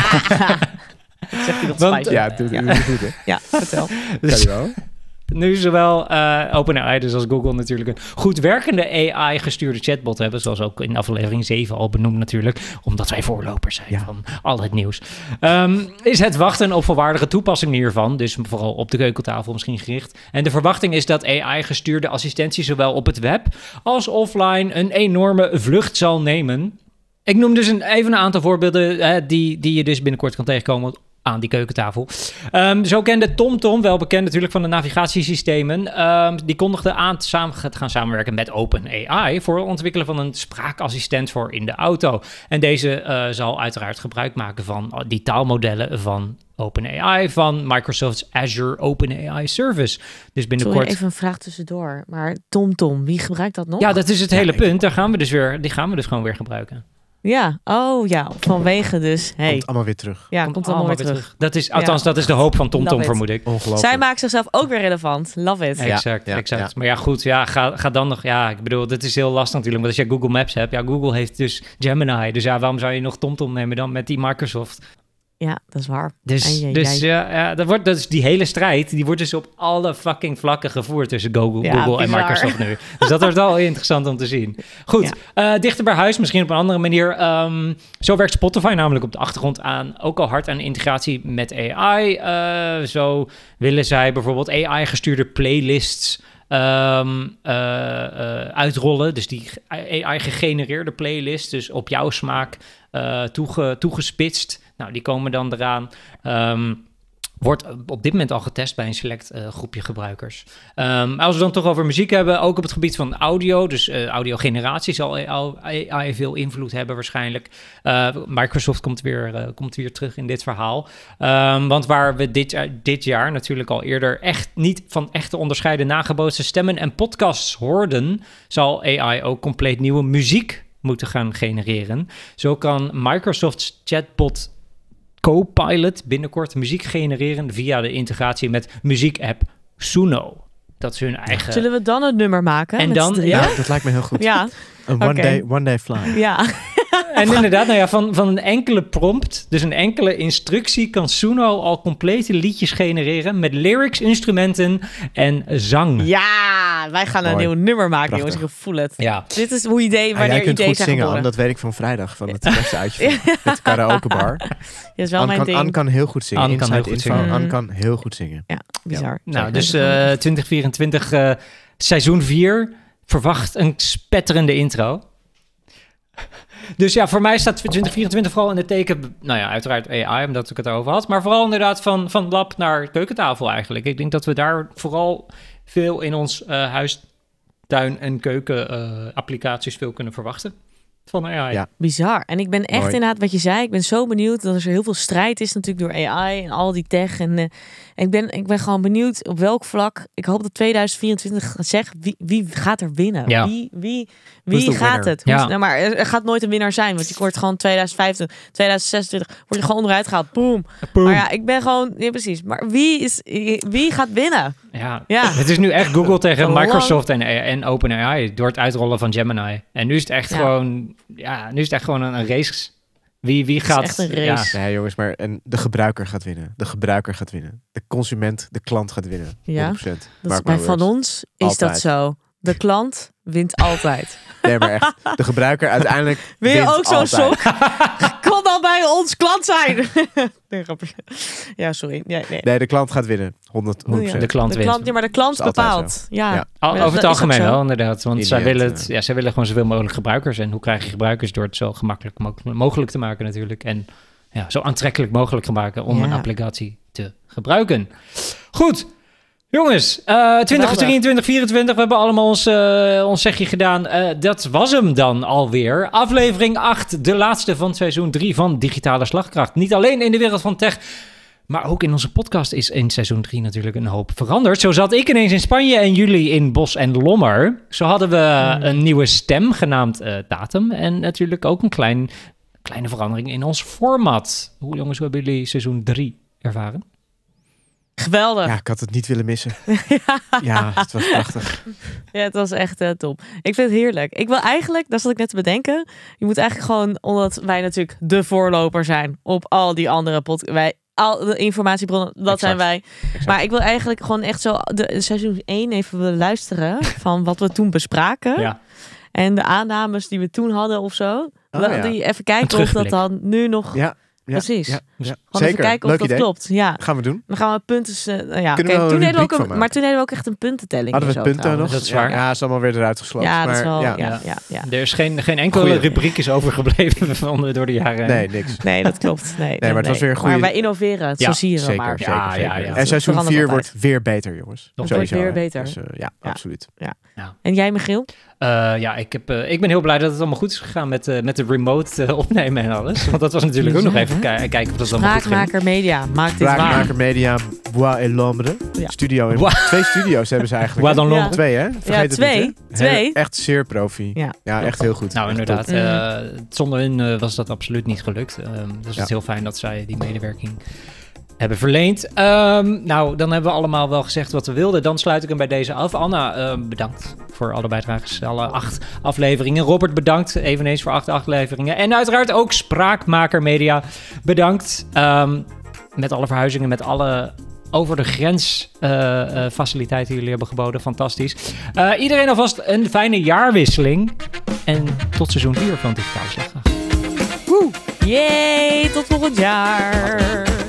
Zegt hij dat Want, spicy? Ja, doe, ja. doe, doe, doe. Ja, vertel. Kan je wel. Nu zowel eh OpenAI dus als Google natuurlijk een goed werkende AI-gestuurde chatbot hebben. Zoals ook in aflevering 7 al benoemd natuurlijk. Omdat wij voorlopers zijn Ja. van al het nieuws. Ehm, is het wachten op volwaardige toepassing hiervan. Dus vooral op de keukentafel misschien gericht. En de verwachting is dat AI-gestuurde assistentie zowel op het web als offline een enorme vlucht zal nemen. Ik noem dus een, even een aantal voorbeelden eh, die, die je dus binnenkort kan tegenkomen aan die keukentafel. Ehm, zo kende TomTom, wel bekend natuurlijk van de navigatiesystemen, ehm, die kondigde aan te samen, te gaan samenwerken met OpenAI voor het ontwikkelen van een spraakassistent voor in de auto. En deze eh, zal uiteraard gebruik maken van die taalmodellen van OpenAI, van Microsoft's Azure OpenAI Service. Dus Sorry, binnenkort... even een vraag tussendoor. Maar TomTom, wie gebruikt dat nog? Ja, dat is het hele punt. Daar gaan we dus weer, die gaan we dus gewoon weer gebruiken. Ja, oh ja, vanwege dus. Hey. Komt allemaal weer terug. ja, komt, allemaal weer terug. Dat is, althans, dat is de hoop van TomTom, vermoed ik. Ongelooflijk. Zij maakt zichzelf ook weer relevant. Love it. Ja, Exact, ja, exact. ja. Maar ja, goed, ja, ga, ga dan nog... Ja, ik bedoel, dit is heel lastig natuurlijk. Want als je Google Maps hebt... Ja, Google heeft dus Gemini. Dus ja, waarom zou je nog TomTom nemen dan met die Microsoft? Ja, dat is waar. Dus, Ai, ai, dus ai. ja, ja, dat wordt, dus die hele strijd... die wordt dus op alle fucking vlakken gevoerd... tussen Google, Ja, Google en. Microsoft nu. Dus dat wordt wel interessant om te zien. Goed, eh, dichter bij huis, misschien op een andere manier. Ehm, zo werkt Spotify namelijk op de achtergrond aan... ook al hard aan integratie met AI. Eh, zo willen zij bijvoorbeeld AI-gestuurde playlists... ehm, eh, uitrollen. Dus die AI-gegenereerde playlists, dus op jouw smaak toege, toegespitst. Nou, die komen dan eraan. Ehm, wordt op dit moment al getest bij een select eh, groepje gebruikers. Ehm, als we dan toch over muziek hebben, ook op het gebied van audio, dus eh audiogeneratie zal AI, veel invloed hebben waarschijnlijk. Eh, Microsoft komt weer, komt weer terug in dit verhaal. Ehm, want waar we dit, dit jaar natuurlijk al eerder echt niet van echt te onderscheiden nagebootste stemmen en podcasts hoorden, zal AI ook compleet nieuwe muziek moeten gaan genereren. Zo kan Microsoft's chatbot Copilot binnenkort muziek genereren via de integratie met muziekapp Suno. Dat ze hun eigen... Zullen we dan een nummer maken? En met dan- ja. dat lijkt me heel goed. Ja, Een one, day, one day fly. ja. En inderdaad, nou ja, van, van een enkele prompt, dus een enkele instructie, kan Suno al complete liedjes genereren met lyrics, instrumenten en zang. ja, wij gaan een nieuw nummer maken, Prachtig. jongens. Ik voel het. Ja. Dit is hoe idee, Ah, wanneer jij kunt goed zingen. Anne. Dat weet ik van vrijdag, van het beste uitje van de karaokebar. Dat is wel Anne mijn kan, ding. Anne kan heel goed zingen. Anne kan heel goed zingen. Anne kan heel goed zingen. Ja, bizar. Nou, dus eh 2024, eh, seizoen 4, verwacht een spetterende intro. Dus ja, voor mij staat 2024 vooral in het teken, nou ja, uiteraard AI, omdat ik het erover had. Maar vooral inderdaad van, van lab naar keukentafel eigenlijk. Ik denk dat we daar vooral veel in ons eh huistuin- en keuken eh, applicaties veel kunnen verwachten van AI. Ja. Bizar. En ik ben echt Mooi. inderdaad, wat je zei, ik ben zo benieuwd dat er heel veel strijd is natuurlijk door AI en al die tech. En, eh, en ik, ben, ik ben gewoon benieuwd op welk vlak. Ik hoop dat 2024 gaat zeggen, wie, wie gaat er winnen? Ja. Wie, wie, wie gaat winner? het? Hoe- Ja. Nou, maar er, gaat nooit een winnaar zijn, want je wordt gewoon 2025, 2026, word je gewoon onderuit gehaald. Boom. Boom. Maar ja, ik ben gewoon, ja precies. Maar wie, is, wie gaat winnen? Ja. Ja. Het is nu echt Google tegen Lang- Microsoft en, en OpenAI door het uitrollen van Gemini. En nu is het echt Ja. gewoon, ja, nu is het echt gewoon een, een race. Wie, wie gaat... echt een ja. race. Nee, jongens, maar en de gebruiker gaat winnen. De gebruiker gaat winnen. De consument, de klant gaat winnen. 100%. Ja, Mark Dat my is, bij van ons is Altijd. dat zo. De klant wint altijd. Nee, maar echt. De gebruiker uiteindelijk Wil je wint ook zo'n altijd. sok? Dan bij ons klant zijn. nee, grapje. Ja, sorry. Ja, nee. Nee, de klant gaat winnen. 100, 100%. Ja. De klant de wint. klant, ja, maar de klant bepaalt. Ja. Over het dat algemeen wel, inderdaad. Want zij willen, het, ja, zij willen gewoon zoveel mogelijk gebruikers. En hoe krijg je gebruikers? Door het zo gemakkelijk mo- mogelijk te maken natuurlijk. En ja, zo aantrekkelijk mogelijk te maken om een applicatie te gebruiken. Goed. Jongens, eh 2023, 24, we hebben allemaal ons, eh, ons zegje gedaan. Eh, dat was hem dan alweer. Aflevering 8, de laatste van seizoen 3 van Digitale Slagkracht. Niet alleen in de wereld van tech, maar ook in onze podcast is in seizoen 3 natuurlijk een hoop veranderd. Zo zat ik ineens in Spanje en jullie in Bos en Lommer. Zo hadden we Hmm. een nieuwe stem genaamd eh, Datum. En natuurlijk ook een klein, kleine verandering in ons format. Hoe jongens, hoe hebben jullie seizoen 3 ervaren? Geweldig. Ja, Ja. ik had het niet willen missen. Ja, het was prachtig. het was echt eh, top. Ik vind het heerlijk. Ik wil eigenlijk, dat zat ik net te bedenken. Je moet eigenlijk gewoon, omdat wij natuurlijk de voorloper zijn op al die andere podcasts. Wij, al de informatiebronnen, dat Exact. zijn wij. Exact. Maar ik wil eigenlijk gewoon echt zo de seizoen 1 even willen luisteren van wat we toen bespraken. Ja. En de aannames die we toen hadden of zo. Oh, ja. die even kijken of dat dan nu nog... Ja, ja, Precies. Ja, ja. Gewoon Zeker. even kijken of Leuk dat idee. klopt. Ja. Gaan we doen. Dan gaan we punten. eh, nou ja, Kunnen we toen deden we ook een, maar toen deden we ook echt een puntentelling. Hadden we en zo punten trouwens. nog? Dat is waar. Ja, is allemaal weer eruit gesloten. Ja, dat is maar, wel. ja. Ja, ja, ja. Er is geen, geen enkele Goeie. rubriek is overgebleven van, door de jaren. Nee, niks. Nee, dat klopt. Nee, maar het was weer een goede- Maar wij innoveren. Het, Ja, zo zie je Zeker, maar. zeker, Ja, zeker. ja, ja. En seizoen verandert 4 altijd. wordt weer beter, jongens. Wordt Sowieso, weer beter. Dus, eh, ja, Ja. absoluut. En jij, Michiel? Eh, ja, ik, heb, eh, ik ben heel blij dat het allemaal goed is gegaan met, eh, met de remote opnemen en alles. Want dat was natuurlijk ook nog even ki- kijken of dat allemaal goed ging. Spraakmaker Media. Maak dit waar. Spraakmaker Media, Bois et L'Ombre. Ja. Studio. in- Bois- Twee studio's hebben ze eigenlijk. Bois dans Ja. l'ombre. Twee, hè? Vergeet het twee. niet, hè? Twee. Heel- Echt zeer profi. Ja. Ja, echt heel goed. Nou, inderdaad. eh, zonder hun was dat absoluut niet gelukt. Ehm, dus het is heel fijn dat zij die medewerking hebben verleend. Ehm, nou, dan hebben we allemaal wel gezegd wat we wilden. Dan sluit ik hem bij deze af. Anna, ehm, bedankt voor alle bijdrages. Alle acht afleveringen. Robert, bedankt eveneens voor acht afleveringen. En uiteraard ook Spraakmaker Media. Bedankt. Ehm, met alle verhuizingen, met alle over de grens eh, eh, faciliteiten die jullie hebben geboden. Fantastisch. Eh, iedereen alvast een fijne jaarwisseling. En tot seizoen 4 van Digitale Slagkracht. Yay, tot volgend jaar.